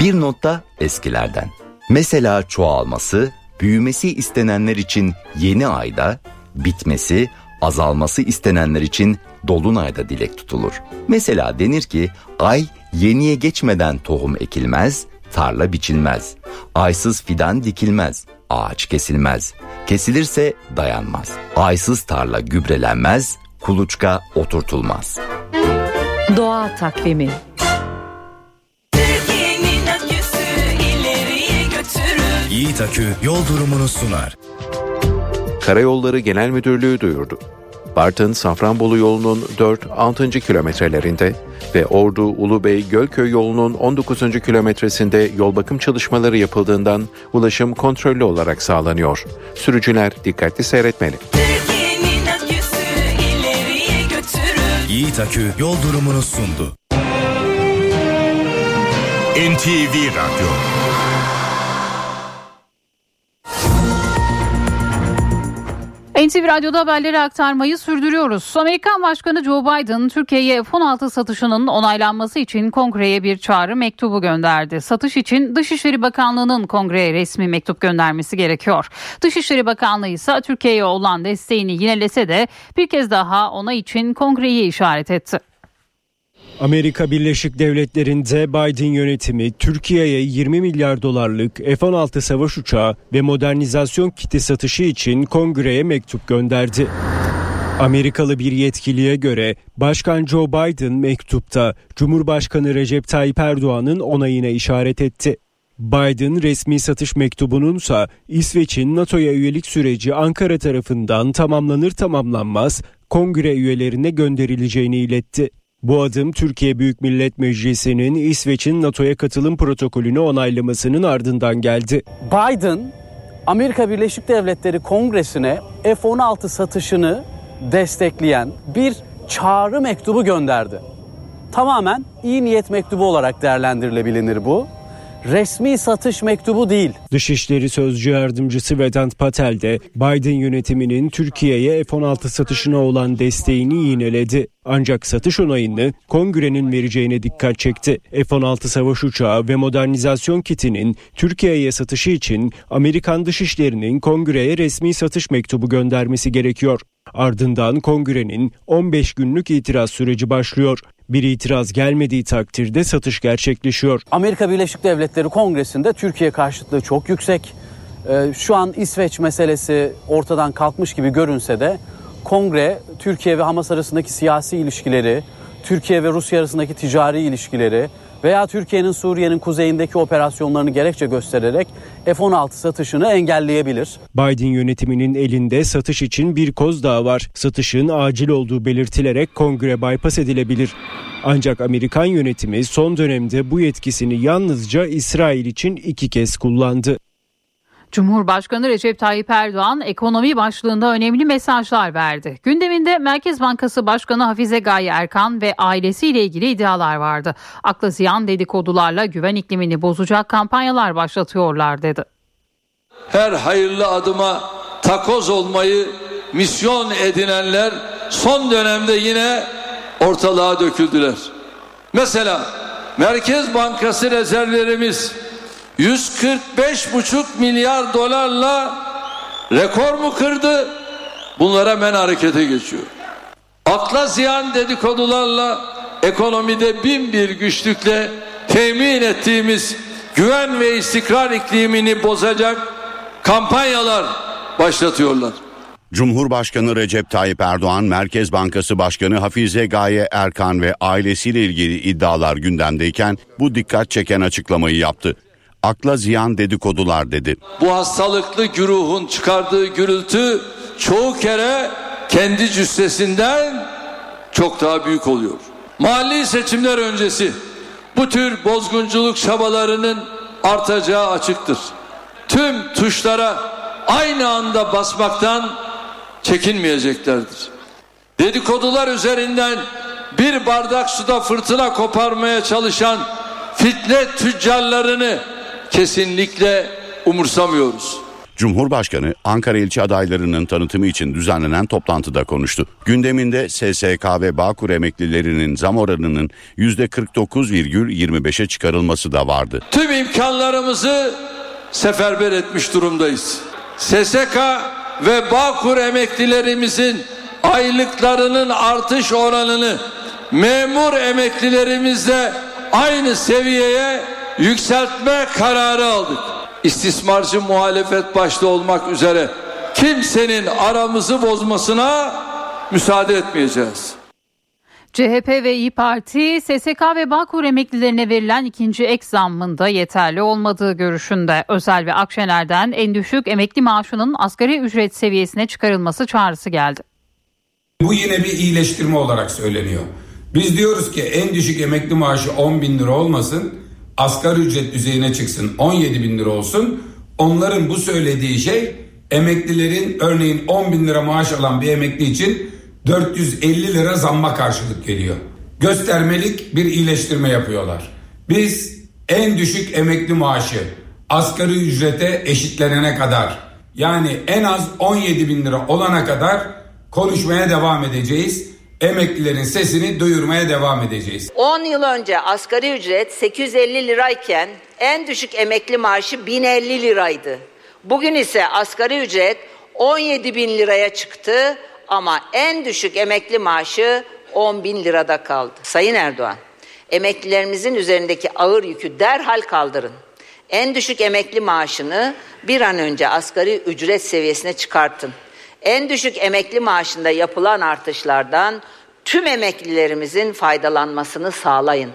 Bir notta eskilerden. Mesela çoğalması, büyümesi istenenler için yeni ayda, bitmesi, azalması istenenler için dolunayda dilek tutulur. Mesela denir ki ay yeniye geçmeden tohum ekilmez, tarla biçilmez. Aysız fidan dikilmez, ağaç kesilmez. Kesilirse dayanmaz. Aysız tarla gübrelenmez, kuluçka oturtulmaz. Doğa takvimi Yiğit Akü yol durumunu sunar. Karayolları Genel Müdürlüğü duyurdu. Bartın Safranbolu yolunun 4-6. kilometrelerinde ve Ordu Ulubey Gölköy yolunun 19. kilometresinde yol bakım çalışmaları yapıldığından ulaşım kontrollü olarak sağlanıyor. Sürücüler dikkatli seyretmeli. Yiğit Akü yol durumunu sundu. NTV Radyo NTV Radyo'da haberleri aktarmayı sürdürüyoruz. Amerikan Başkanı Joe Biden Türkiye'ye F-16 satışının onaylanması için kongreye bir çağrı mektubu gönderdi. Satış için Dışişleri Bakanlığı'nın kongreye resmi mektup göndermesi gerekiyor. Dışişleri Bakanlığı ise Türkiye'ye olan desteğini yinelese de bir kez daha ona için kongreyi işaret etti. Amerika Birleşik Devletleri'nde Biden yönetimi Türkiye'ye 20 milyar dolarlık F-16 savaş uçağı ve modernizasyon kiti satışı için kongreye mektup gönderdi. Amerikalı bir yetkiliye göre Başkan Joe Biden mektupta Cumhurbaşkanı Recep Tayyip Erdoğan'ın onayına işaret etti. Biden resmi satış mektubununsa İsveç'in NATO'ya üyelik süreci Ankara tarafından tamamlanır tamamlanmaz kongre üyelerine gönderileceğini iletti. Bu adım Türkiye Büyük Millet Meclisi'nin İsveç'in NATO'ya katılım protokolünü onaylamasının ardından geldi. Biden Amerika Birleşik Devletleri Kongresi'ne F-16 satışını destekleyen bir çağrı mektubu gönderdi. Tamamen iyi niyet mektubu olarak değerlendirilebilir bu. Resmi satış mektubu değil. Dışişleri Sözcü Yardımcısı Vedant Patel de Biden yönetiminin Türkiye'ye F-16 satışına olan desteğini yineledi. Ancak satış onayını kongrenin vereceğine dikkat çekti. F-16 savaş uçağı ve modernizasyon kitinin Türkiye'ye satışı için Amerikan Dışişleri'nin kongreye resmi satış mektubu göndermesi gerekiyor. Ardından kongrenin 15 günlük itiraz süreci başlıyor. Bir itiraz gelmediği takdirde satış gerçekleşiyor. Amerika Birleşik Devletleri Kongresi'nde Türkiye karşıtlığı çok yüksek. Ee, şu an İsveç meselesi ortadan kalkmış gibi görünse de kongre Türkiye ve Hamas arasındaki siyasi ilişkileri, Türkiye ve Rusya arasındaki ticari ilişkileri veya Türkiye'nin Suriye'nin kuzeyindeki operasyonlarını gerekçe göstererek F-16 satışını engelleyebilir. Biden yönetiminin elinde satış için bir koz daha var. Satışın acil olduğu belirtilerek kongre bypass edilebilir. Ancak Amerikan yönetimi son dönemde bu yetkisini yalnızca İsrail için iki kez kullandı. Cumhurbaşkanı Recep Tayyip Erdoğan ekonomi başlığında önemli mesajlar verdi. Gündeminde Merkez Bankası Başkanı Hafize Gaye Erkan ve ailesiyle ilgili iddialar vardı. Akla ziyan dedikodularla güven iklimini bozacak kampanyalar başlatıyorlar dedi. Her hayırlı adıma takoz olmayı misyon edinenler son dönemde yine ortalığa döküldüler. Mesela Merkez Bankası rezervlerimiz 145,5 milyar dolarla rekor mu kırdı? Bunlara hemen harekete geçiyor. Akla ziyan dedikodularla ekonomide bin bir güçlükle temin ettiğimiz güven ve istikrar iklimini bozacak kampanyalar başlatıyorlar. Cumhurbaşkanı Recep Tayyip Erdoğan, Merkez Bankası Başkanı Hafize Gaye Erkan ve ailesiyle ilgili iddialar gündemdeyken bu dikkat çeken açıklamayı yaptı akla ziyan dedikodular dedi. Bu hastalıklı güruhun çıkardığı gürültü çoğu kere kendi cüssesinden çok daha büyük oluyor. Mahalli seçimler öncesi bu tür bozgunculuk çabalarının artacağı açıktır. Tüm tuşlara aynı anda basmaktan çekinmeyeceklerdir. Dedikodular üzerinden bir bardak suda fırtına koparmaya çalışan fitne tüccarlarını kesinlikle umursamıyoruz. Cumhurbaşkanı Ankara ilçe adaylarının tanıtımı için düzenlenen toplantıda konuştu. Gündeminde SSK ve Bağkur emeklilerinin zam oranının %49,25'e çıkarılması da vardı. Tüm imkanlarımızı seferber etmiş durumdayız. SSK ve Bağkur emeklilerimizin aylıklarının artış oranını memur emeklilerimizle aynı seviyeye yükseltme kararı aldık. İstismarcı muhalefet başta olmak üzere kimsenin aramızı bozmasına müsaade etmeyeceğiz. CHP ve İyi Parti SSK ve Bağkur emeklilerine verilen ikinci ek zammında yeterli olmadığı görüşünde. Özel ve Akşener'den en düşük emekli maaşının asgari ücret seviyesine çıkarılması çağrısı geldi. Bu yine bir iyileştirme olarak söyleniyor. Biz diyoruz ki en düşük emekli maaşı 10 bin lira olmasın, asgari ücret düzeyine çıksın 17 bin lira olsun. Onların bu söylediği şey emeklilerin örneğin 10 bin lira maaş alan bir emekli için 450 lira zamma karşılık geliyor. Göstermelik bir iyileştirme yapıyorlar. Biz en düşük emekli maaşı asgari ücrete eşitlenene kadar yani en az 17 bin lira olana kadar konuşmaya devam edeceğiz. Emeklilerin sesini duyurmaya devam edeceğiz. 10 yıl önce asgari ücret 850 lirayken en düşük emekli maaşı 1050 liraydı. Bugün ise asgari ücret 17 bin liraya çıktı ama en düşük emekli maaşı 10 bin lirada kaldı. Sayın Erdoğan, emeklilerimizin üzerindeki ağır yükü derhal kaldırın. En düşük emekli maaşını bir an önce asgari ücret seviyesine çıkartın. En düşük emekli maaşında yapılan artışlardan tüm emeklilerimizin faydalanmasını sağlayın.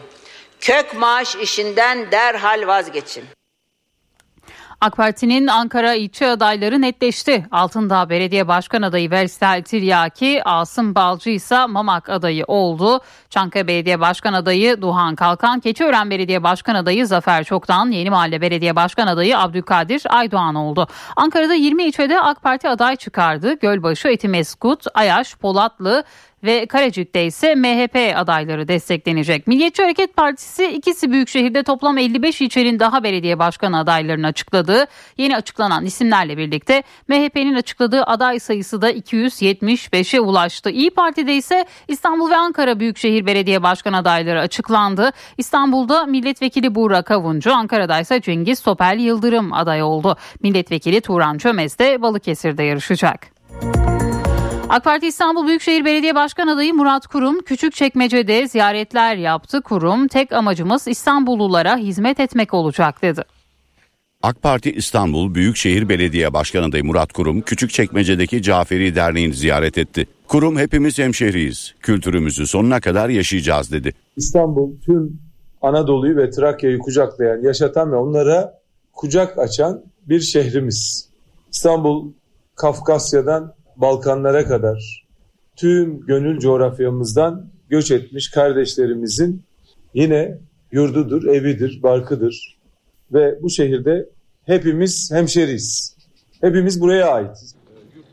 Kök maaş işinden derhal vazgeçin. AK Parti'nin Ankara ilçe adayları netleşti. Altındağ Belediye Başkan adayı Veysel Tiryaki, Asım Balcı ise Mamak adayı oldu. Çankaya Belediye Başkan adayı Duhan Kalkan, Keçiören Belediye Başkan adayı Zafer Çoktan, Yeni Mahalle Belediye Başkan adayı Abdülkadir Aydoğan oldu. Ankara'da 20 ilçede AK Parti aday çıkardı. Gölbaşı, Etimeskut, Ayaş, Polatlı, ve Karecik'te ise MHP adayları desteklenecek. Milliyetçi Hareket Partisi ikisi büyükşehirde toplam 55 ilçenin daha belediye başkanı adaylarını açıkladı. Yeni açıklanan isimlerle birlikte MHP'nin açıkladığı aday sayısı da 275'e ulaştı. İyi Parti'de ise İstanbul ve Ankara Büyükşehir Belediye Başkan adayları açıklandı. İstanbul'da milletvekili Buğra Kavuncu, Ankara'da ise Cengiz Topel Yıldırım aday oldu. Milletvekili Turan Çömez de Balıkesir'de yarışacak. AK Parti İstanbul Büyükşehir Belediye Başkan adayı Murat Kurum Küçükçekmece'de ziyaretler yaptı. Kurum tek amacımız İstanbullulara hizmet etmek olacak dedi. AK Parti İstanbul Büyükşehir Belediye Başkan adayı Murat Kurum Küçükçekmece'deki Caferi Derneği'ni ziyaret etti. Kurum hepimiz hemşehriyiz. Kültürümüzü sonuna kadar yaşayacağız dedi. İstanbul tüm Anadolu'yu ve Trakya'yı kucaklayan, yaşatan ve onlara kucak açan bir şehrimiz. İstanbul Kafkasya'dan Balkanlara kadar tüm gönül coğrafyamızdan göç etmiş kardeşlerimizin yine yurdudur, evidir, barkıdır. Ve bu şehirde hepimiz hemşeriyiz. Hepimiz buraya aitiz.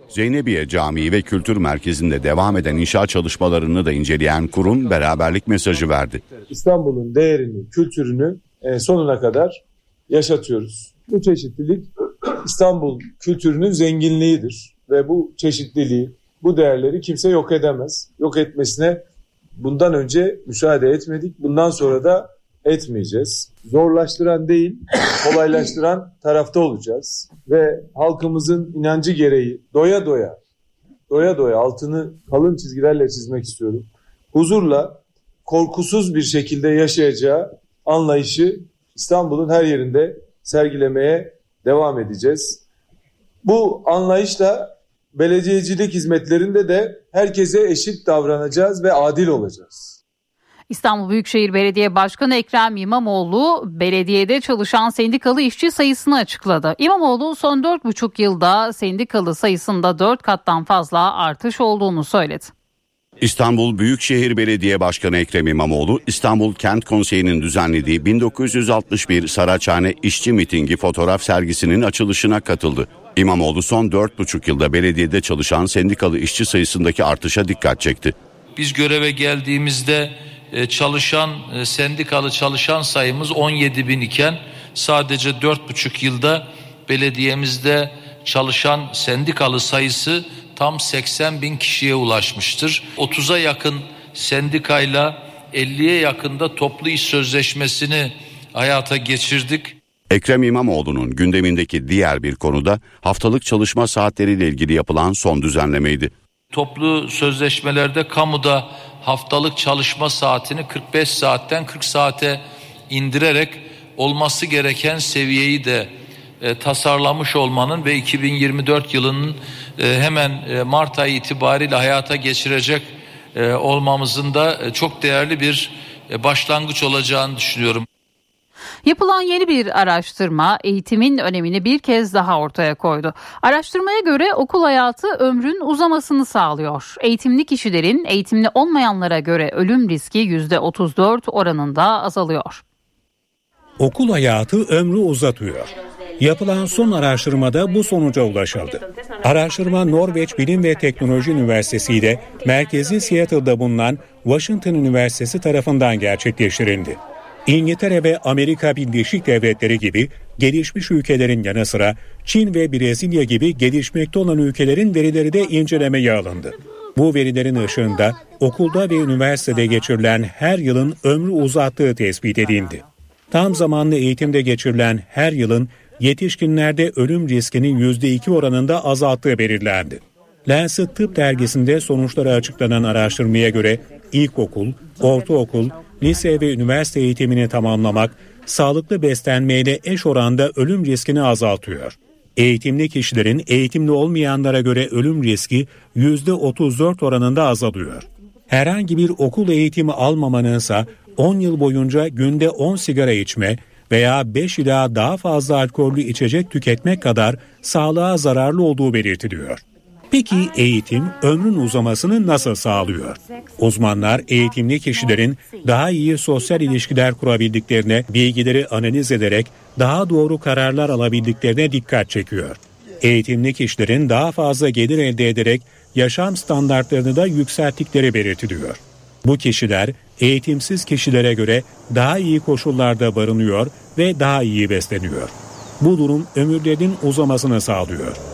Zeynebiye Camii ve Kültür Merkezi'nde devam eden inşaat çalışmalarını da inceleyen kurum beraberlik mesajı verdi. İstanbul'un değerini, kültürünü e, sonuna kadar yaşatıyoruz. Bu çeşitlilik İstanbul kültürünün zenginliğidir ve bu çeşitliliği, bu değerleri kimse yok edemez. Yok etmesine bundan önce müsaade etmedik. Bundan sonra da etmeyeceğiz. Zorlaştıran değil, kolaylaştıran tarafta olacağız. Ve halkımızın inancı gereği doya doya, doya doya altını kalın çizgilerle çizmek istiyorum. Huzurla, korkusuz bir şekilde yaşayacağı anlayışı İstanbul'un her yerinde sergilemeye devam edeceğiz. Bu anlayışla belediyecilik hizmetlerinde de herkese eşit davranacağız ve adil olacağız. İstanbul Büyükşehir Belediye Başkanı Ekrem İmamoğlu belediyede çalışan sendikalı işçi sayısını açıkladı. İmamoğlu son 4,5 yılda sendikalı sayısında 4 kattan fazla artış olduğunu söyledi. İstanbul Büyükşehir Belediye Başkanı Ekrem İmamoğlu, İstanbul Kent Konseyi'nin düzenlediği 1961 Saraçhane İşçi Mitingi fotoğraf sergisinin açılışına katıldı. İmamoğlu son 4,5 yılda belediyede çalışan sendikalı işçi sayısındaki artışa dikkat çekti. Biz göreve geldiğimizde e, çalışan e, sendikalı çalışan sayımız 17 bin iken sadece 4,5 yılda belediyemizde çalışan sendikalı sayısı tam 80 bin kişiye ulaşmıştır. 30'a yakın sendikayla 50'ye yakında toplu iş sözleşmesini hayata geçirdik. Ekrem İmamoğlu'nun gündemindeki diğer bir konuda haftalık çalışma saatleriyle ilgili yapılan son düzenlemeydi. Toplu sözleşmelerde kamuda haftalık çalışma saatini 45 saatten 40 saate indirerek olması gereken seviyeyi de e, tasarlamış olmanın ve 2024 yılının e, hemen e, Mart ayı itibariyle hayata geçirecek e, olmamızın da e, çok değerli bir e, başlangıç olacağını düşünüyorum. Yapılan yeni bir araştırma eğitimin önemini bir kez daha ortaya koydu. Araştırmaya göre okul hayatı ömrün uzamasını sağlıyor. Eğitimli kişilerin eğitimli olmayanlara göre ölüm riski %34 oranında azalıyor. Okul hayatı ömrü uzatıyor. Yapılan son araştırmada bu sonuca ulaşıldı. Araştırma Norveç Bilim ve Teknoloji Üniversitesi ile merkezi Seattle'da bulunan Washington Üniversitesi tarafından gerçekleştirildi. İngiltere ve Amerika Birleşik Devletleri gibi gelişmiş ülkelerin yanı sıra Çin ve Brezilya gibi gelişmekte olan ülkelerin verileri de incelemeye alındı. Bu verilerin ışığında okulda ve üniversitede geçirilen her yılın ömrü uzattığı tespit edildi. Tam zamanlı eğitimde geçirilen her yılın yetişkinlerde ölüm riskinin %2 oranında azalttığı belirlendi. Lancet Tıp dergisinde sonuçları açıklanan araştırmaya göre ilkokul, ortaokul, lise ve üniversite eğitimini tamamlamak sağlıklı beslenmeyle eş oranda ölüm riskini azaltıyor. Eğitimli kişilerin eğitimli olmayanlara göre ölüm riski %34 oranında azalıyor. Herhangi bir okul eğitimi almamanınsa 10 yıl boyunca günde 10 sigara içme veya 5 ila daha fazla alkollü içecek tüketmek kadar sağlığa zararlı olduğu belirtiliyor. Peki eğitim ömrün uzamasını nasıl sağlıyor? Uzmanlar eğitimli kişilerin daha iyi sosyal ilişkiler kurabildiklerine, bilgileri analiz ederek daha doğru kararlar alabildiklerine dikkat çekiyor. Eğitimli kişilerin daha fazla gelir elde ederek yaşam standartlarını da yükselttikleri belirtiliyor. Bu kişiler eğitimsiz kişilere göre daha iyi koşullarda barınıyor ve daha iyi besleniyor. Bu durum ömürlerinin uzamasını sağlıyor.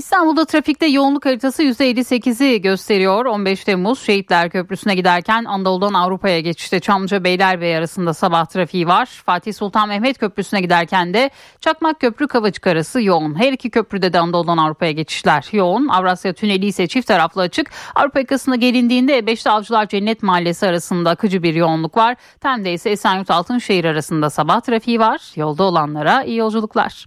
İstanbul'da trafikte yoğunluk haritası %58'i gösteriyor. 15 Temmuz Şehitler Köprüsü'ne giderken Anadolu'dan Avrupa'ya geçişte Çamlıca Beylerbeyi arasında sabah trafiği var. Fatih Sultan Mehmet Köprüsü'ne giderken de Çakmak Köprü Kavacık arası yoğun. Her iki köprüde de Anadolu'dan Avrupa'ya geçişler yoğun. Avrasya Tüneli ise çift taraflı açık. Avrupa yakasına gelindiğinde E5'te Avcılar Cennet Mahallesi arasında akıcı bir yoğunluk var. Tem'de ise Esenyurt Altınşehir arasında sabah trafiği var. Yolda olanlara iyi yolculuklar.